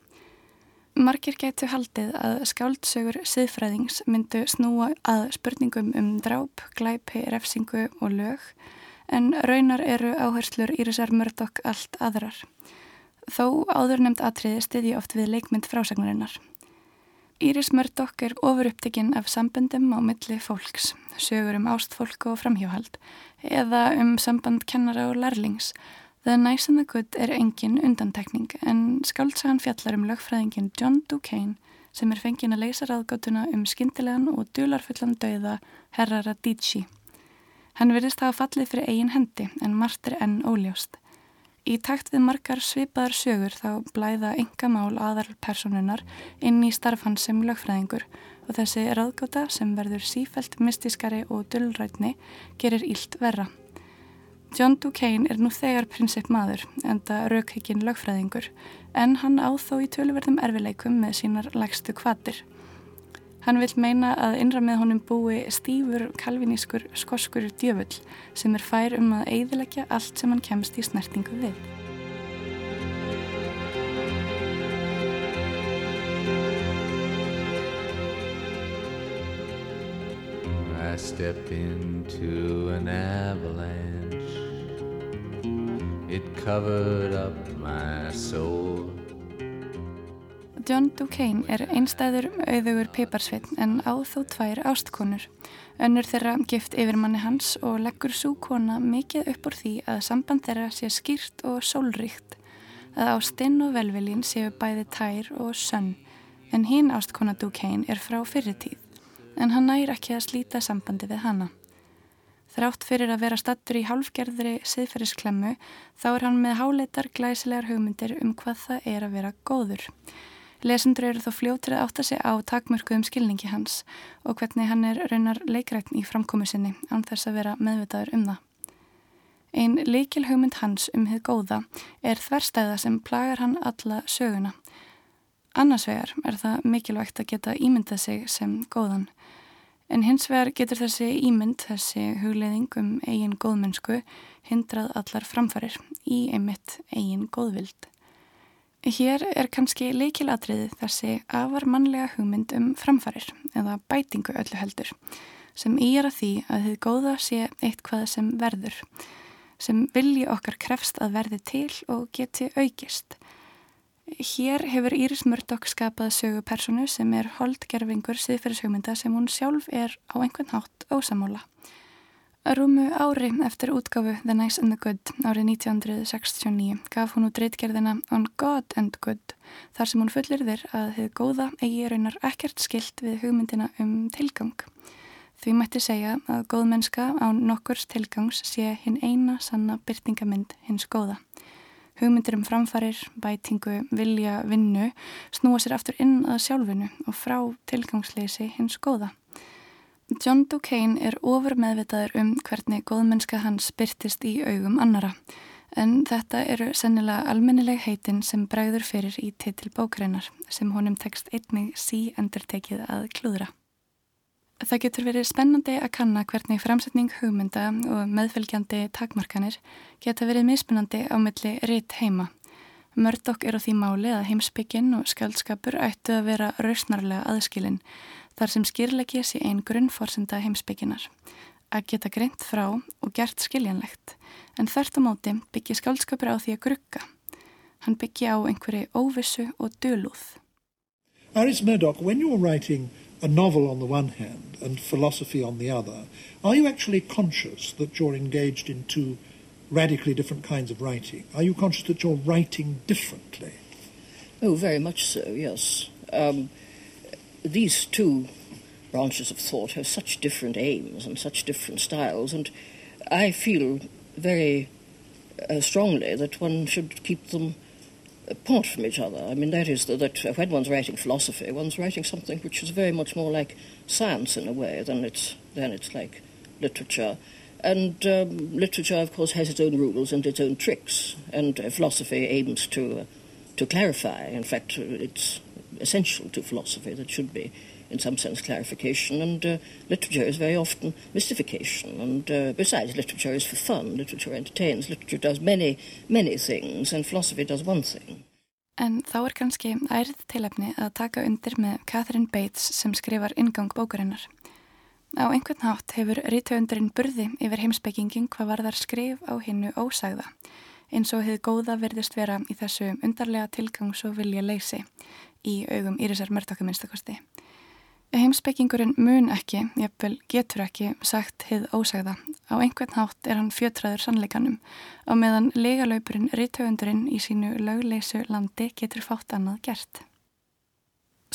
Markir getu haldið að skáldsögur siðfræðings myndu snúa að spurningum um dráp, glæpi, refsingu og lög en raunar eru áherslur Írisar Murdoch allt aðrar. Þó áður nefnd atriði stiði oft við leikmynd frásagnarinnar. Íris Murdoch er ofur upptekinn af samböndum á milli fólks, sögur um ástfólk og framhjóhald eða um samband kennara og lærlings The Nice and the Good er engin undantekning en skáltsagan fjallar um lögfræðingin John Duquesne sem er fengin að leysa ráðgátuna um skindilegan og dularfullan dauða Herra Radici. Hann verðist hafa fallið fyrir eigin hendi en margt er enn óljóst. Í takt við margar svipaðar sögur þá blæða enga mál aðal personunar inn í starf hans sem lögfræðingur og þessi ráðgáta sem verður sífælt mystiskari og dullrætni gerir ílt verra. John Duquesne er nú þegar prinsip maður, enda raukhyggin lögfræðingur, en hann áþó í töluverðum erfileikum með sínar lægstu kvatir. Hann vil meina að innra með honum búi stífur kalvinískur skoskur djöfull sem er fær um að eidilegja allt sem hann kemst í snertingu við. I step into an avalanche It covered up my soul John Duquesne er einstæður auðugur piparsveit en á þó tvær ástkonur. Önnur þeirra gift yfirmanni hans og leggur svo kona mikið upp úr því að samband þeirra sé skýrt og sólríkt. Að ástinn og velviljin séu bæði tær og sönn en hinn ástkona Duquesne er frá fyrirtíð en hann næri ekki að slíta sambandi við hana. Þrátt fyrir að vera stattur í hálfgerðri siðferðisklemmu þá er hann með háleitar glæsilegar hugmyndir um hvað það er að vera góður. Lesendur eru þó fljóttir að átta sig á takmörkuðum skilningi hans og hvernig hann er raunar leikrækn í framkomu sinni án þess að vera meðvitaður um það. Einn leikil hugmynd hans um hið góða er þverstæða sem plagar hann alla söguna. Annars vegar er það mikilvægt að geta ímyndað sig sem góðan En hins vegar getur þessi ímynd, þessi hugleðing um eigin góðmennsku hindrað allar framfarir í einmitt eigin góðvild. Hér er kannski leikilatriði þessi afar mannlega hugmynd um framfarir eða bætingu öllu heldur sem í er að því að þið góða sé eitthvað sem verður, sem vilji okkar krefst að verði til og geti aukist Hér hefur Íris Murdoch skapað sögu personu sem er holdgerfingur siðferðishugmynda sem hún sjálf er á einhvern hátt ósamála. Rúmu ári eftir útgáfu The Nice and the Good árið 1969 gaf hún út reytgerðina On God and Good þar sem hún fullir þér að þið góða eigi raunar ekkert skilt við hugmyndina um tilgang. Því mætti segja að góðmennska á nokkurs tilgangs sé hinn eina sanna byrtingamind hins góða. Hugmyndir um framfarir, bætingu, vilja, vinnu snúa sér aftur inn að sjálfinu og frá tilgangsleysi hins góða. John Duquesne er ofur meðvitaður um hvernig góðmennska hans byrtist í augum annara en þetta eru sennilega almennileg heitin sem bræður fyrir í titil bókreinar sem honum tekst einnig sí endurtekið að klúðra. Það getur verið spennandi að kanna hvernig framsetning hugmynda og meðfylgjandi takmarkanir geta verið mismunandi á milli ritt heima. Mördokk er á því máli að heimsbyggin og skjöldskapur ættu að vera rausnarlega aðskilin þar sem skýrleiki sé einn grunnforsenda heimsbygginar. Að geta greint frá og gert skiljanlegt en þert á móti byggja skjöldskapur á því að grugga. Hann byggja á einhverju óvissu og dölúð. Aris Murdoch, when you're writing a novel on the one hand and philosophy on the other, are you actually conscious that you're engaged in two radically different kinds of writing? Are you conscious that you're writing differently? Oh, very much so, yes. Um, these two branches of thought have such different aims and such different styles, and I feel very uh, strongly that one should keep them apart from each other. I mean, that is that, that when one's writing philosophy, one's writing something which is very much more like science in a way than it's than it's like literature. And um, literature, of course, has its own rules and its own tricks, and uh, philosophy aims to uh, to clarify. In fact, it's essential to philosophy that should be, in some sense, clarification. And uh, literature is very often mystification. And uh, besides, literature is for fun. Literature entertains. Literature does many, many things, and philosophy does one thing. En þá er kannski ærið tilefni að taka undir með Catherine Bates sem skrifar ingang bókarinnar. Á einhvern hátt hefur rítöundurinn burði yfir heimsbyggingin hvað var þar skrif á hinnu ósagða, eins og hefði góða verðist vera í þessu undarlega tilgangs og vilja leysi í augum Írisar mörgtakkuminnstakosti. Heimsbyggingurinn mun ekki, jafnvel getur ekki, sagt hið ósagða. Á einhvern hátt er hann fjötraður sannleikanum og meðan legalöpurinn rítöfundurinn í sínu lögleysu landi getur fátt annað gert.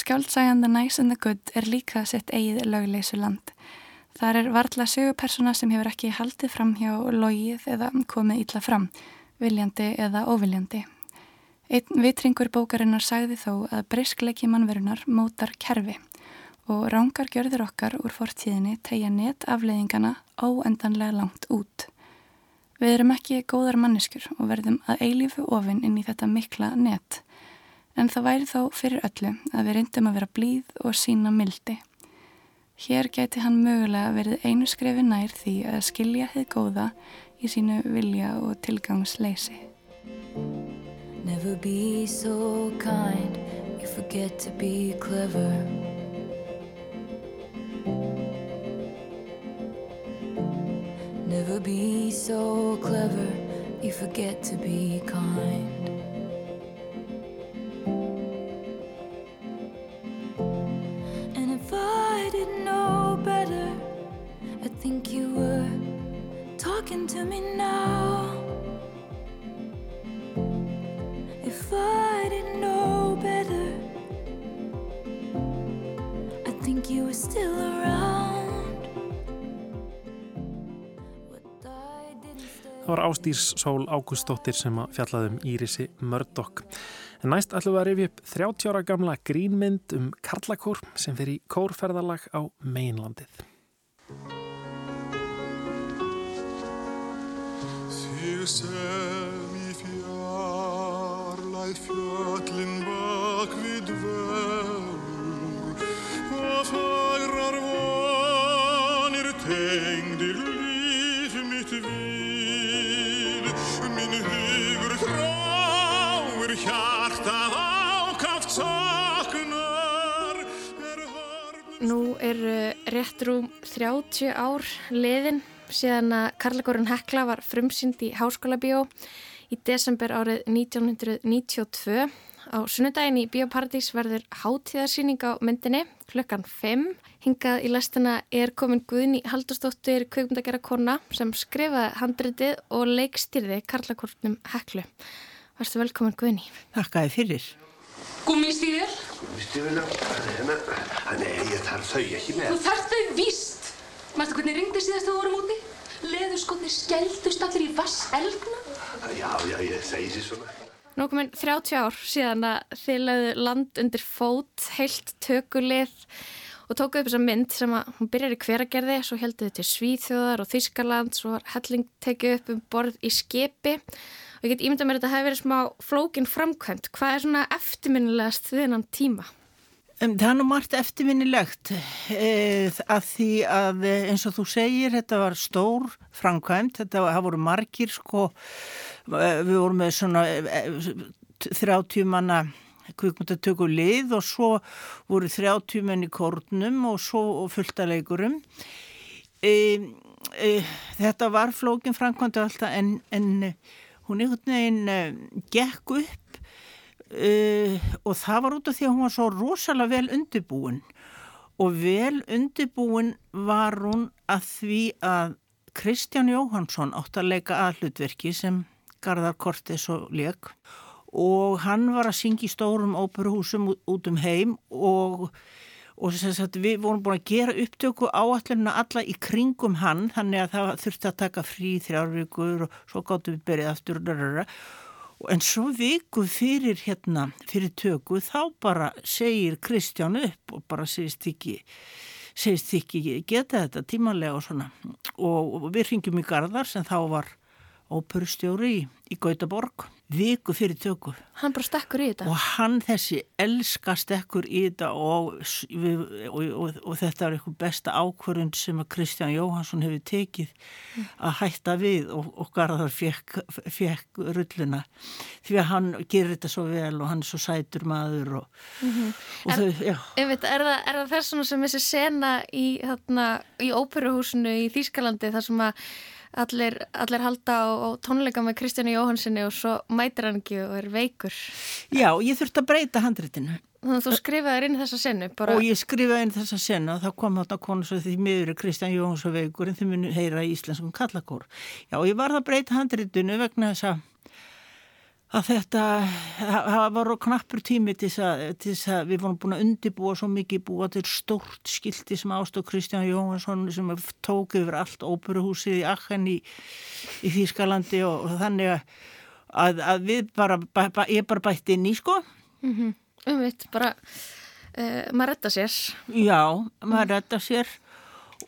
Skjáldsæjan The Nice and the Good er líka sitt eigið lögleysu land. Þar er varðla sögupersona sem hefur ekki haldið fram hjá logið eða komið ítla fram, viljandi eða óviljandi. Einn vitringur bókarinnar sagði þó að breyskleiki mannverunar mótar kerfi og rángar gjörður okkar úr fortíðinni tegja net afleiðingana óendanlega langt út. Við erum ekki góðar manneskur og verðum að eilífu ofinn inn í þetta mikla net, en það væri þá fyrir öllu að við reyndum að vera blíð og sína mildi. Hér gæti hann mögulega verið einu skrefi nær því að skilja þið góða í sínu vilja og tilgangsleysi. Never be so kind, you forget to be clever never be so clever, you forget to be kind. And if I didn't know better, I think you were talking to me now. If I didn't know better, I think you were still around. Það var Ástýrs Sól Ágústóttir sem að fjallaði um Írisi Murdoch. En næst ætlum við að rifja upp 30 ára gamla grínmynd um Karlakór sem fyrir kórferðalag á Mainlandið. Þig sem í fjarlæð fjöllin bak við dvelur og fagrar vonir tengdir Nú eru rétt rúm 30 ár liðin síðan að Karlagórun Hekla var frumsynd í Háskóla Bíó í desember árið 1992. Á sunnudaginn í Bíóparadís verður hátíðarsýning á myndinni klukkan 5. Hingað í lestina er komin Guðni Haldurstóttir kveikmyndagera kona sem skrifaði handritið og leikstýrði Karlagórnum Heklu. Værstu velkomin Guðni. Takk að þið fyrir. Gúmmistíðir? Gúmmistíðir, nei, ég þarf þau ekki með. Þú þarf þau víst. Mæstu hvernig ringdi síðast þú vorum úti? Leðurskotnir skelltust allir í vasselgna? Já, já, ég segi sér svona. Nú komin 30 ár síðan að þið lögðu land undir fót, heilt tökulið og tókuð upp þessa mynd sem að hún byrjar í hveragerði, svo heldur þið til Svíþjóðar og Þískaland, svo var helling tekið upp um borð í skepi og ég get ímyndað mér að þetta hefði verið smá flókin framkvæmt. Hvað er svona eftirminnilegast þennan tíma? Það er nú margt eftirminnilegt eh, að því að eh, eins og þú segir þetta var stór framkvæmt, þetta var, voru margir sko, eh, við vorum með svona eh, 30 manna kvikmyndatöku lið og svo voru 30 menn í kórnum og svo fulltaleikurum. E, e, þetta var flókin framkvæmdu alltaf en, en hún einhvern veginn e, gekk upp Uh, og það var út af því að hún var svo rosalega vel undirbúin og vel undirbúin var hún að því að Kristján Jóhansson átt að leika aðhlutverki sem Garðar Kortes og leik og hann var að syngja í stórum óperuhúsum út um heim og, og sagt, við vorum búin að gera upptöku áallina alla í kringum hann þannig að það þurfti að taka frí þrjárvíkur og svo gáttu við berið aftur En svo viku fyrir hérna, fyrir töku, þá bara segir Kristján upp og bara segist ekki, segist ekki geta þetta tímanlega og svona. Og, og við ringjum í Garðar sem þá var óperustjóri í, í Gautaborg, viku fyrir töku. Hann bara stekkur í þetta? Og hann þessi elska stekkur í þetta og, og, og þetta er eitthvað besta ákvörðun sem að Kristján Jóhansson hefur tekið mm. að hætta við og Garðar fekk, fekk rulluna því að hann gerir þetta svo vel og hann er svo sætur maður og, mm -hmm. og er, þau. Veit, er það, það þessum sem þessi sena í, í óperuhúsinu í Þýskalandi þar sem að allir, allir halda á, á tónleika með Kristjáni Jóhansinni og svo mætir hann ekki og er veikur. Já, ég þurfti að breyta handritinu. Þannig að þú skrifaði inn þessa senu? Bara... Og ég skrifaði inn þessa senu og þá kom þarna konu svo því miður er Kristján Jóhans og veikur en þau munu heyra í íslenskum kallakór. Já, ég var að breyta handritinu vegna þess að að þetta, það var knappur tími til þess að við vorum búin að undibúa svo mikið búa til stórt skilti sem ástóð Kristján Jóhansson sem tók yfir allt óperuhúsið í Achen í, í Þýskalandi og, og þannig að, að við bara, ba, ég bara bætti inn í sko. Mm -hmm. Um veit, bara, uh, maður retta sér. Já, maður retta sér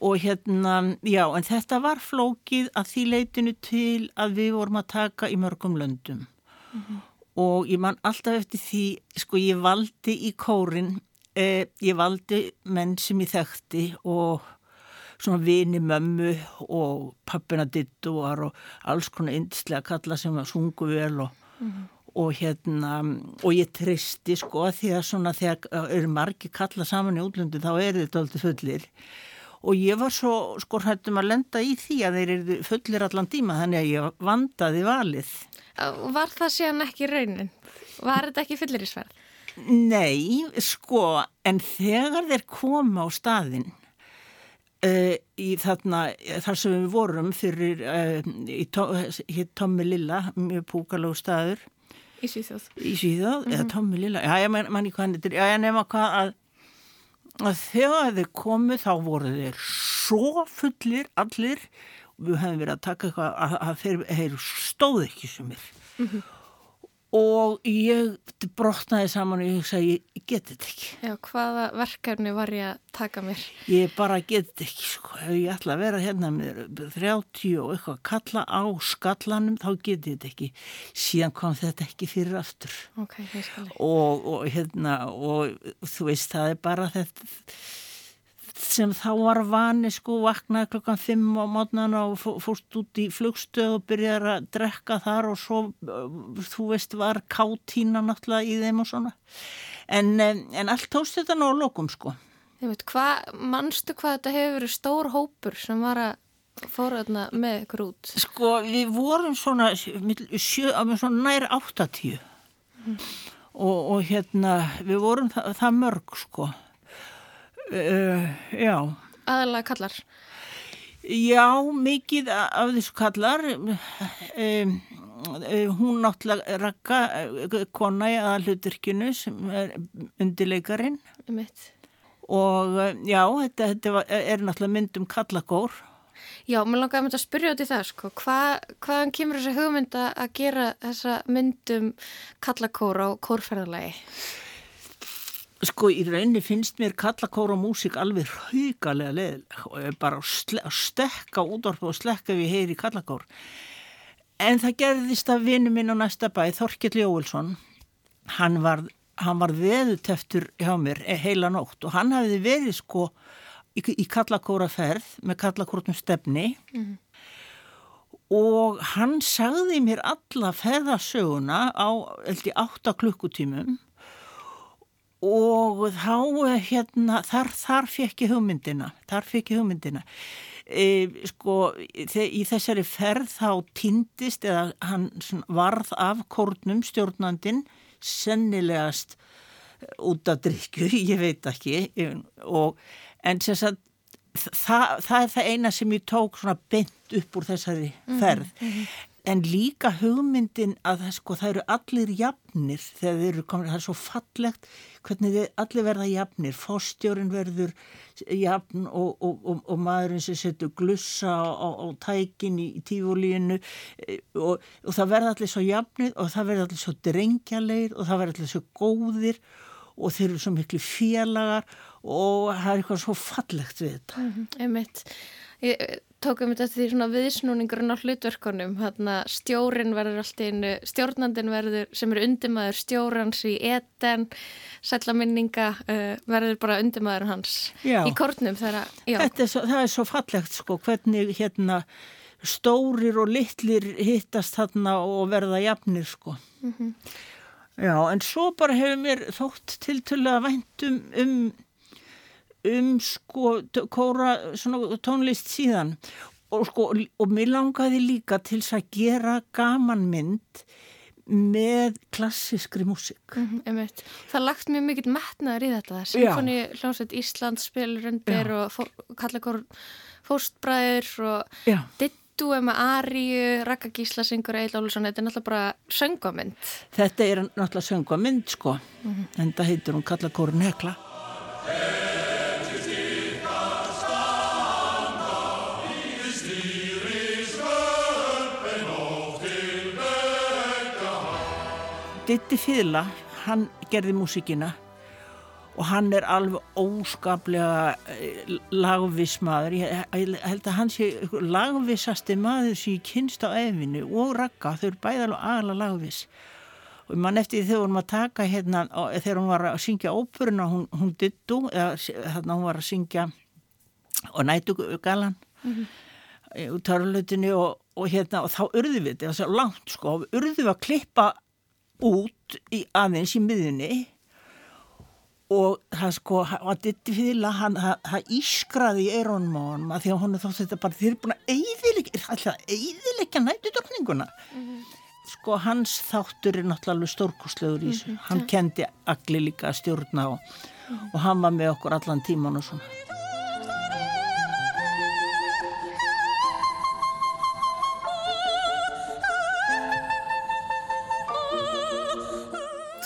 og hérna, já, en þetta var flókið að því leitinu til að við vorum að taka í mörgum löndum. Mm -hmm. og ég man alltaf eftir því sko ég valdi í kórin eh, ég valdi menn sem ég þekkti og svona vini mömmu og pappina dittuar og alls konar indislega kalla sem var sungu vel og, mm -hmm. og hérna og ég tristi sko því að svona þegar eru margi kalla saman í útlundu þá er þetta alltaf fullir og ég var svo sko hættum að lenda í því að þeir eru fullir allan tíma þannig að ég vandaði valið Var það síðan ekki raunin? Var þetta ekki fyllir í sverð? Nei, sko, en þegar þeir koma á staðin uh, í þarna, þar sem við vorum fyrir uh, í hitt Tommi Lilla, mjög púkalög staður Í Svíþjóð. í Svíþjóð, Mhm. eða Tommi Lilla já, ég man, ekki hvað hann þetta já, ég nema hvað að, að þegar þeir komu þá voru þeir svo fullir allir og við hefum verið að taka eitthvað að, að þeir, þeir stóð ekki sem mér Mhm. Og ég brotnaði saman og ég hugsaði, ég get þetta ekki Já, hvaða verkefni var ég að taka mér? ég bara get þetta ekki sko. ef ég ætla að vera hérna með 30 og eitthvað að kalla á skallanum þá get ég þetta ekki síðan kom þetta ekki fyrir aftur Ok, ég skilji. og, og hérna og þú veist það er bara þetta sem þá var vani sko vaknaði klokkan 5 á mótnana og fó- fórst út í flugstöð og byrjar að drekka þar og svo þú veist var kátína náttúrulega í þeim og svona en, eh, en allt tóst þetta nú á lokum sko hvað, manstu hvað þetta hefur verið stór hópur sem var að fóra þarna með ykkur út? Sko, við vorum svona, sjö, svona nær 80 og, og hérna, við vorum það, það mörg, sko. Uh, já. Aðalega kallar? Já, mikið af þessu kallar. Um, hún náttúrulega rakka kona í aðalhuturkinu sem er undirleikarin Mitt. og já, þetta, þetta er náttúrulega mynd um kallakór Já, mér langaði að mynda að spyrja út í það, sko. Hva, hvaðan kemur þessi hugmynda að gera þessa myndum kallakór á kórferðalagi? Sko í rauninni finnst mér kallakóra músík alveg haugalega leðileg og bara að stekka útvarpu og slekka ég heyri kallakór. En það gerðist að vinnu minn á næsta bæ, Þorkell Jóelsson, hann var, var veðuteftur hjá mér eh, heila nótt og hann hafði verið sko í, í kallakóra ferð með kallakórnum stefni. Og hann sagði mér alla ferðasöguna á eldi átta klukkutímum og þá eh, hérna, þar, þar fekk ég hugmyndina, þar fekk ég hugmyndina. E, sko, í þessari ferð þá týndist eða hann varð af kórnum stjórnandin sennilegast út af drikju, ég veit ekki. Og en sem sagt það, það er það eina sem ég tók svona beint upp úr þessari ferð en líka hugmyndin að sko, það eru allir jafnir þegar þeir eru komin, það er svo fallegt hvernig þeir allir verða jafnir. Fórstjórin verður jafn og, og, og, og maðurinn sem setur glussa á, tækin í, í tífólíinu og, það verða allir svo jafnir og það verða allir svo drengjalegir og það verða allir svo góðir og þeir eru svo miklu félagar og það er eitthvað svo fallegt við þetta. Mm Einmitt. Ég eh, tók um þetta því svona viðsnúningurinn á hlutverkunum. Að stjórin verður alltaf einu, stjórnandin verður sem eru undirmaður stjórans í eten, sællaminninga uh, verður bara undirmaður hans Já. í kornum þegar. Þetta er svo, það er svo fallegt sko hvernig hérna stórir og litlir hittast þarna og verða jafnir sko. Mhm. Já, en svo bara hefur mér þótt tiltölulega vænt um, um, um sko kóra svona tónlist síðan og sko og mér langaði líka til þess að gera gamanmynd með klassískri músík. Mhm, einmitt. Það lagt mjög mikill metnaður í þetta. Sinfoni hljómsveit Íslands Já. og fó, kallakor fóstbræður og Já. dittu með Aríu, Raka Gísla syngur Eil Ólusson, þetta er náttúrulega bara söngvamynd. Þetta er náttúrulega söngvamynd sko Mhm. en það heitir hún kalla kórun hekla. Ditti Fýðla, hann gerði músíkina og hann er alveg óskaplega eh, lagviss maður. Ég, held að hann sé lagvissasti maður sem ég kynst á efinu og rakka, þau eru bæði alveg aðla lagviss. Og mann eftir því þegar hún var að taka hérna, þegar hún var að syngja óperuna, hún, hún dittu, eða þarna hún var að syngja og nætu galan úr törlutinu og, og hérna og þá urðum við þetta, það var svo langt sko, urðum við að klippa út í aðeins í miðunni og það sko, að ditti fyrla hann, það, ískraði í eironum á honum að því að hún þótt þetta bara, þið eru búin að eyðileggja, er alltaf að eyðileggja nættu drotninguna sko, hans þáttur er náttúrulega alveg stórkostlegur í þessu, hann kendi agli líka að stjórna og, og hann var með okkur allan tíman og svona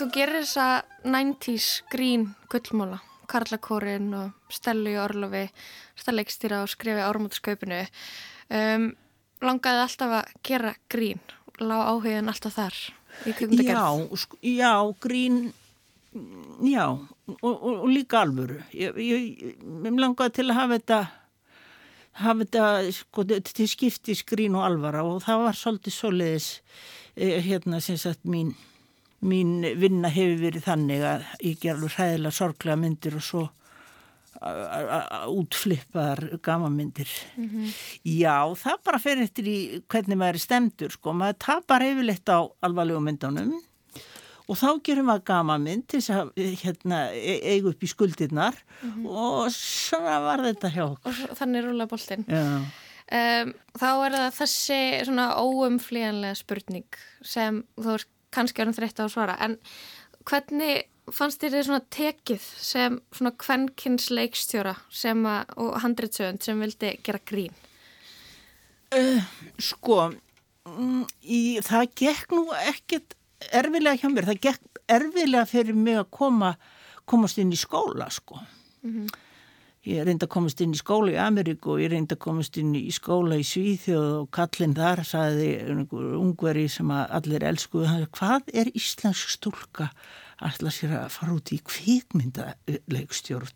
þú gerir þessa 90's grín gullmóla, Karlakórin og Stellu í Orlofi, þetta leikstýra og skrifi árumótskaupinu. Um, langaði alltaf að gera grín, lág áhugin alltaf þar í kvikmyndagerð. Já, sko, já, grín, já, og, og, og líka alvöru. Ég, ég, ég langaði til að hafa þetta, hafa þetta sko, til skiptis grín og alvara og það var svolítið svoleiðis, eh, hérna sem sagt mín, mín vinna hefur verið þannig að ég ger alveg hræðilega sorglega myndir og svo útflippar gamamyndir mm -hmm. já, það bara fer eftir í hvernig maður er stemdur sko, maður tapar yfirleitt á alvarlegu myndunum og þá gerum maður gamamynd til þess að hérna, eiga upp í skuldirnar mm -hmm. og svona var þetta hjá okkur. Og þannig rúla boltin um, þá er það þessi svona óumflíjanlega spurning sem þú er kannski erum þreytt á að svara en hvernig fannst þér þið svona tekið sem svona kvennkins leikstjóra sem að, og handritsögund sem vildi gera grín? Uh, sko, mm, í, það gekk nú ekkert erfilega hjá mér, það gekk erfilega fyrir mig að koma, komast inn í skóla sko. Mm -hmm. Ég reyndi að komast inn í skóla í Ameríku og ég reyndi að komast inn í skóla í Svíþjóð og kallin þar saði ungveri sem allir elskuðu, hvað er íslensk stúlka alltaf sér að fara út í kvikmyndalegstjórn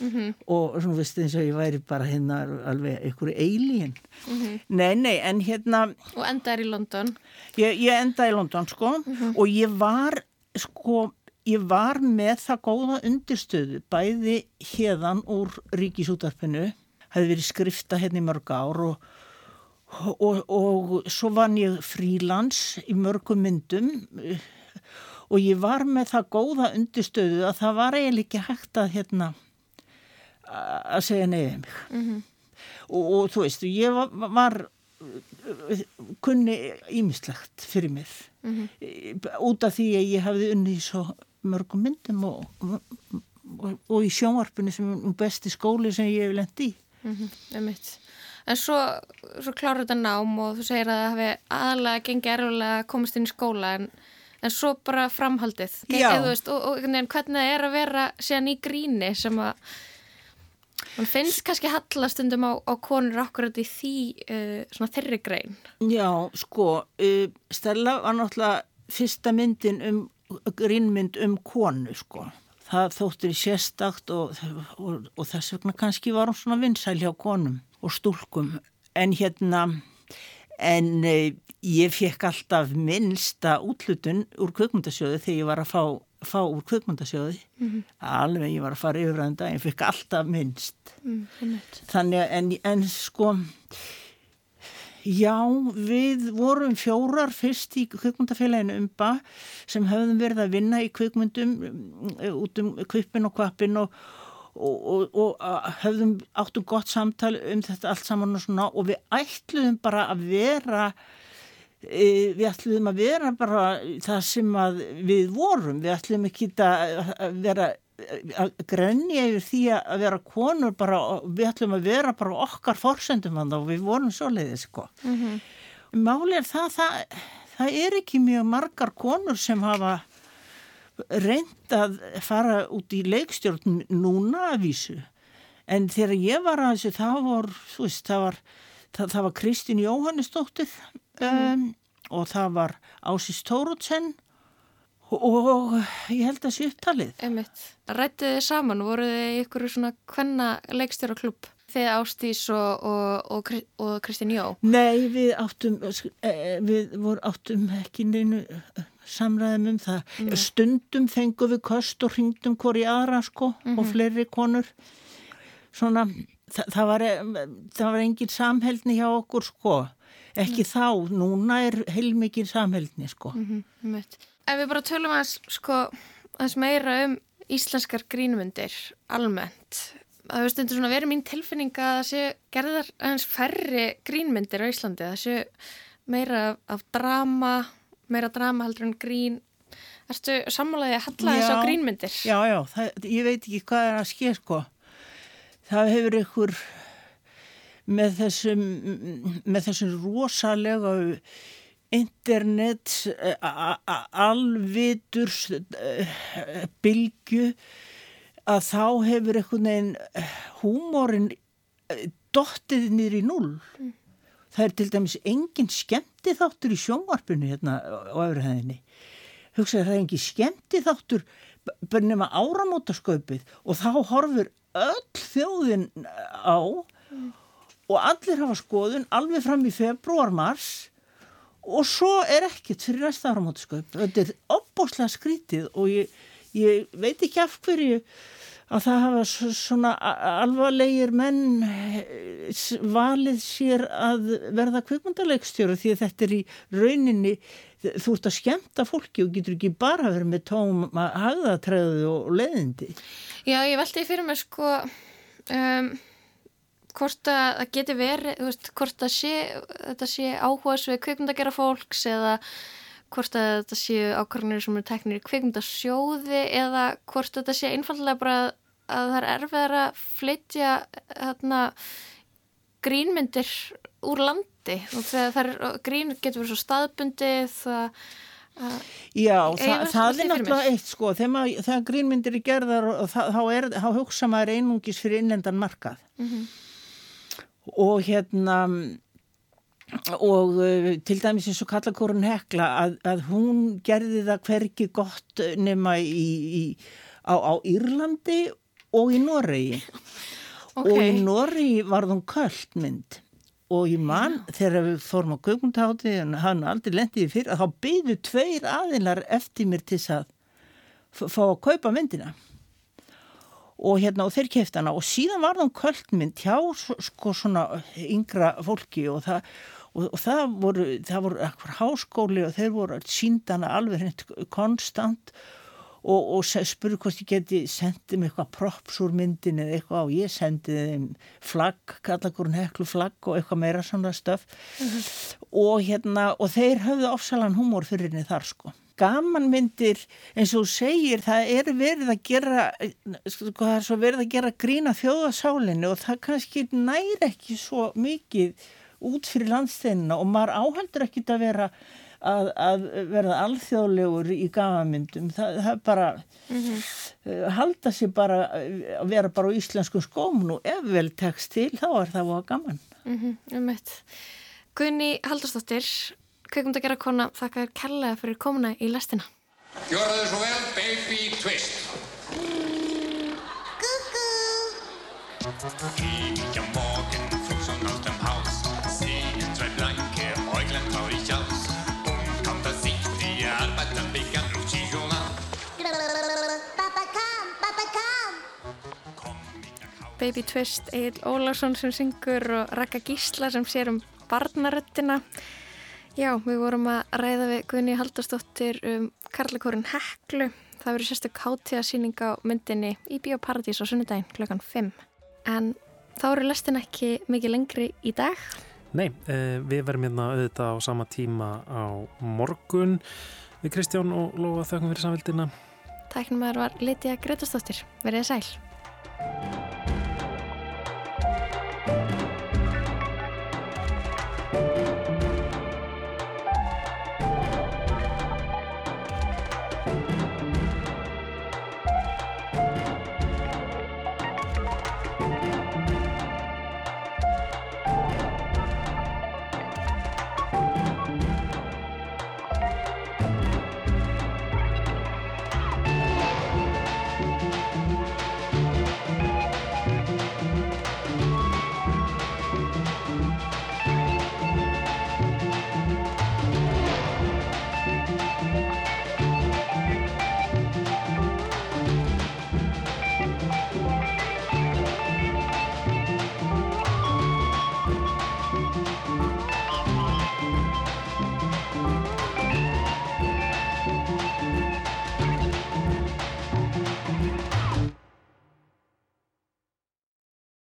mm -hmm. og svona veist eins og ég væri bara hérna alveg einhverju eilín mm -hmm. nei, nei, en hérna og endaði í London ég, ég endaði í London, sko mm -hmm. og ég var, sko ég var með það góða undirstöðu bæði hérðan úr ríkisútarpinu hefði verið skrifta hérna í mörg ár og og, og, og svo vann ég frílands í mörgum myndum og ég var með það góða undirstöðu að það var eiginlega ekki hægt að hérna að segja neyðið mig mm -hmm. og, og þú veist, ég var, var kunni ímislegt fyrir mér mm -hmm. út af því að ég hafði unni svo mörgum myndum og, og, og í sjónvarpunni sem er besti skóli sem ég hef lendi í. Mm -hmm. En svo, svo kláður þetta nám og þú segir að það hefði aðalega gengið erfulega að komast inn í skóla en en svo bara framhaldið. Veist, og, og hvernig það er að vera síðan í gríni sem að mann finnst kannski hallastundum á, á konur akkurat í því uh, svona þeirri grein? Já, sko uh, Stella var náttúrulega fyrsta myndin um grínmynd um konu sko. Það þóttir í sérstakt og, og, og þess vegna kannski var hún svona vinsæl hjá konum og stúlkum. En hérna en uh, ég fekk alltaf minnsta útlutun úr kvökmundasjóði þegar ég var að fá, fá úr kvökmundasjóði mm -hmm. alveg ég var að fara yfir að það ég fekk alltaf minnst. Mm, þannig en, en sko já við vorum fjórar fyrst í kvökmundafélaginu umba sem höfðum verið að vinna í kvökmundum út um kvipin og kvapin og Og, og, og höfðum áttum gott samtal um þetta allt saman og svona og við ætluðum bara að vera E, við ætlum að vera bara það sem við vorum. Við ætlum ekki að vera grenja yfir því að vera konur bara, við ætlum að vera bara okkar fórsendum og við vorum svo leiðis sko. Mm -hmm. máli er það, það það er ekki mjög margar konur sem hafa reynd að fara út í leikstjórn núna að vísu. En þegar ég var að þessu það var, þú veist, það var það, það var Kristín Jóhannesdóttir um, og það var Ásis Tórótsen og ég held að það sé upptalið. Einmitt. Rættið þið saman, voruð þið ykkur svona hvenna leikstjóra klubb? Þið Ástís og, og, og, og Kristín Jó? Nei, við áttum, eh, við áttum ekki neinu eh, samræðum um það. Mm. Stundum fengum við kost og hringdum hvori aðra sko mm -hmm. og mhm. fleiri konur. Svona, það, það, var, það var engin samhældni hjá okkur sko ekki mm. þá, núna er heilmikið samhældni sko. Mm -hmm, Ef við bara tölum að sko þess meira um íslenskar grínmyndir almennt það hefur stundur svona verið mín tilfinning að það sé gerðar aðeins færri grínmyndir á Íslandi, það sé meira af, af drama meira drama heldur en grín. Erstu sammálaðið að halla þess á grínmyndir? Já, já, það, ég veit ekki hvað er að ske sko. Það hefur ykkur með þessum, með þessum rosalega internet, eh, alvitur, uh, bylgu, að þá hefur einhvern veginn eh, húmórin eh, dottið niður í null. Það er til dæmis engin skemmti þáttur í sjónvarpinu hérna á öfruhæðinni. Hugsaði það er engin skemmti þáttur bara nema áramótasköpið og þá horfur öll þjóðin á og allir hafa skoðun alveg fram í februar, mars og svo er ekkert fyrir næsta áramótasköp. Þetta er opbóslega skrítið og ég, ég veit ekki af hverju að það hafa svona alvarlegir menn eh, valið sér að verða kvikmyndaleikstjóru því að þetta er í rauninni þú ert að skemmta fólki og getur ekki bara verið með tóma hagðatræðu og leðindi. Já, ég veldi fyrir mig sko um, hvort að það geti verið, þú veist, hvort að sé, þetta sé áhugas við kvikmyndagera fólks eða hvort að þetta séu ákvarðanir sem eru teknir í kvikmyndasjóði eða hvort þetta sé einfallega bara að það er erfiðar að flytja hérna grínmyndir úr landi. Og þegar er, grín getur verið svo staðbundið það að Já, Ég það, er náttúrulega eitt sko, þegar, grínmyndir er gerðar og þá, er, þá hugsa maður einungis fyrir innlendan markað. Mhm. Og hérna og uh, til dæmis eins og kallakórun Hekla að, að hún gerði það hverki gott nema í, í, á, á Írlandi og í Noregi. Og í Noregi var hún köldmynd. Og ég man þegar við fórum á kökmundhátti en hann aldrei lendiði fyrir að þá byðu tveir aðilar eftir mér til að fá að kaupa myndina og hérna og þeir kefti hana. Og síðan var það kvöldmynd hjá sko svona yngra fólki og það og, og það voru, það voru háskóli og þeir voru síndana alveg hreint konstant og, og spurðu hvort ég geti sendið mér eitthvað props úr myndin eða eitthvað. Og ég sendið þeim flagg, kallakurinn heklu flagg og eitthvað meira svona stöf og hérna og þeir höfðu ofsalan húmór fyrir henni þar sko gamanmyndir eins og segir það er verið að gera sko, það er svo verið að gera grína þjóðasálinni og það kannski næri ekki svo mikið út fyrir landsteinina og maður áhaldur ekki að vera að, að verða alþjóðlegur í gamanmyndum. Það, það er bara uh, halda sér bara uh, að vera bara á íslensku skóm. Nú ef vel tekst til þá er það voða gaman. Mhm, um mitt. Guðni Haldarsdóttir, kveikmyndagera kona, þakka þér kærlega fyrir komuna í lestina. Gjörðu svo vel, baby twist. Ich am Morgen schon aus dem Haus, sehen zwei blanke Äuglein traurig aus. Und kaum dass ich die Arbeit dann begann, ruft sie schon an. Pappa kom, pappa kom. Baby Twist, Egil Ólarsson sem syngur og Raka Gísla sem sér um barnaröttina. Já, við vorum að ræða við Guðni Haldarsdóttir um Karlakórin Heklu. Það verður sérstök hátíðasýning á myndinni í Bíóparadís á sunnudaginn klokkan 5. En þá eru lestin ekki mikið lengri í dag. Nei, eh, við verðum hérna auðvitað á sama tíma á morgun við Kristján og Lóa þakkum fyrir samvildina. Tæknum að var Lítja Gretastóttir. Verðið sæl.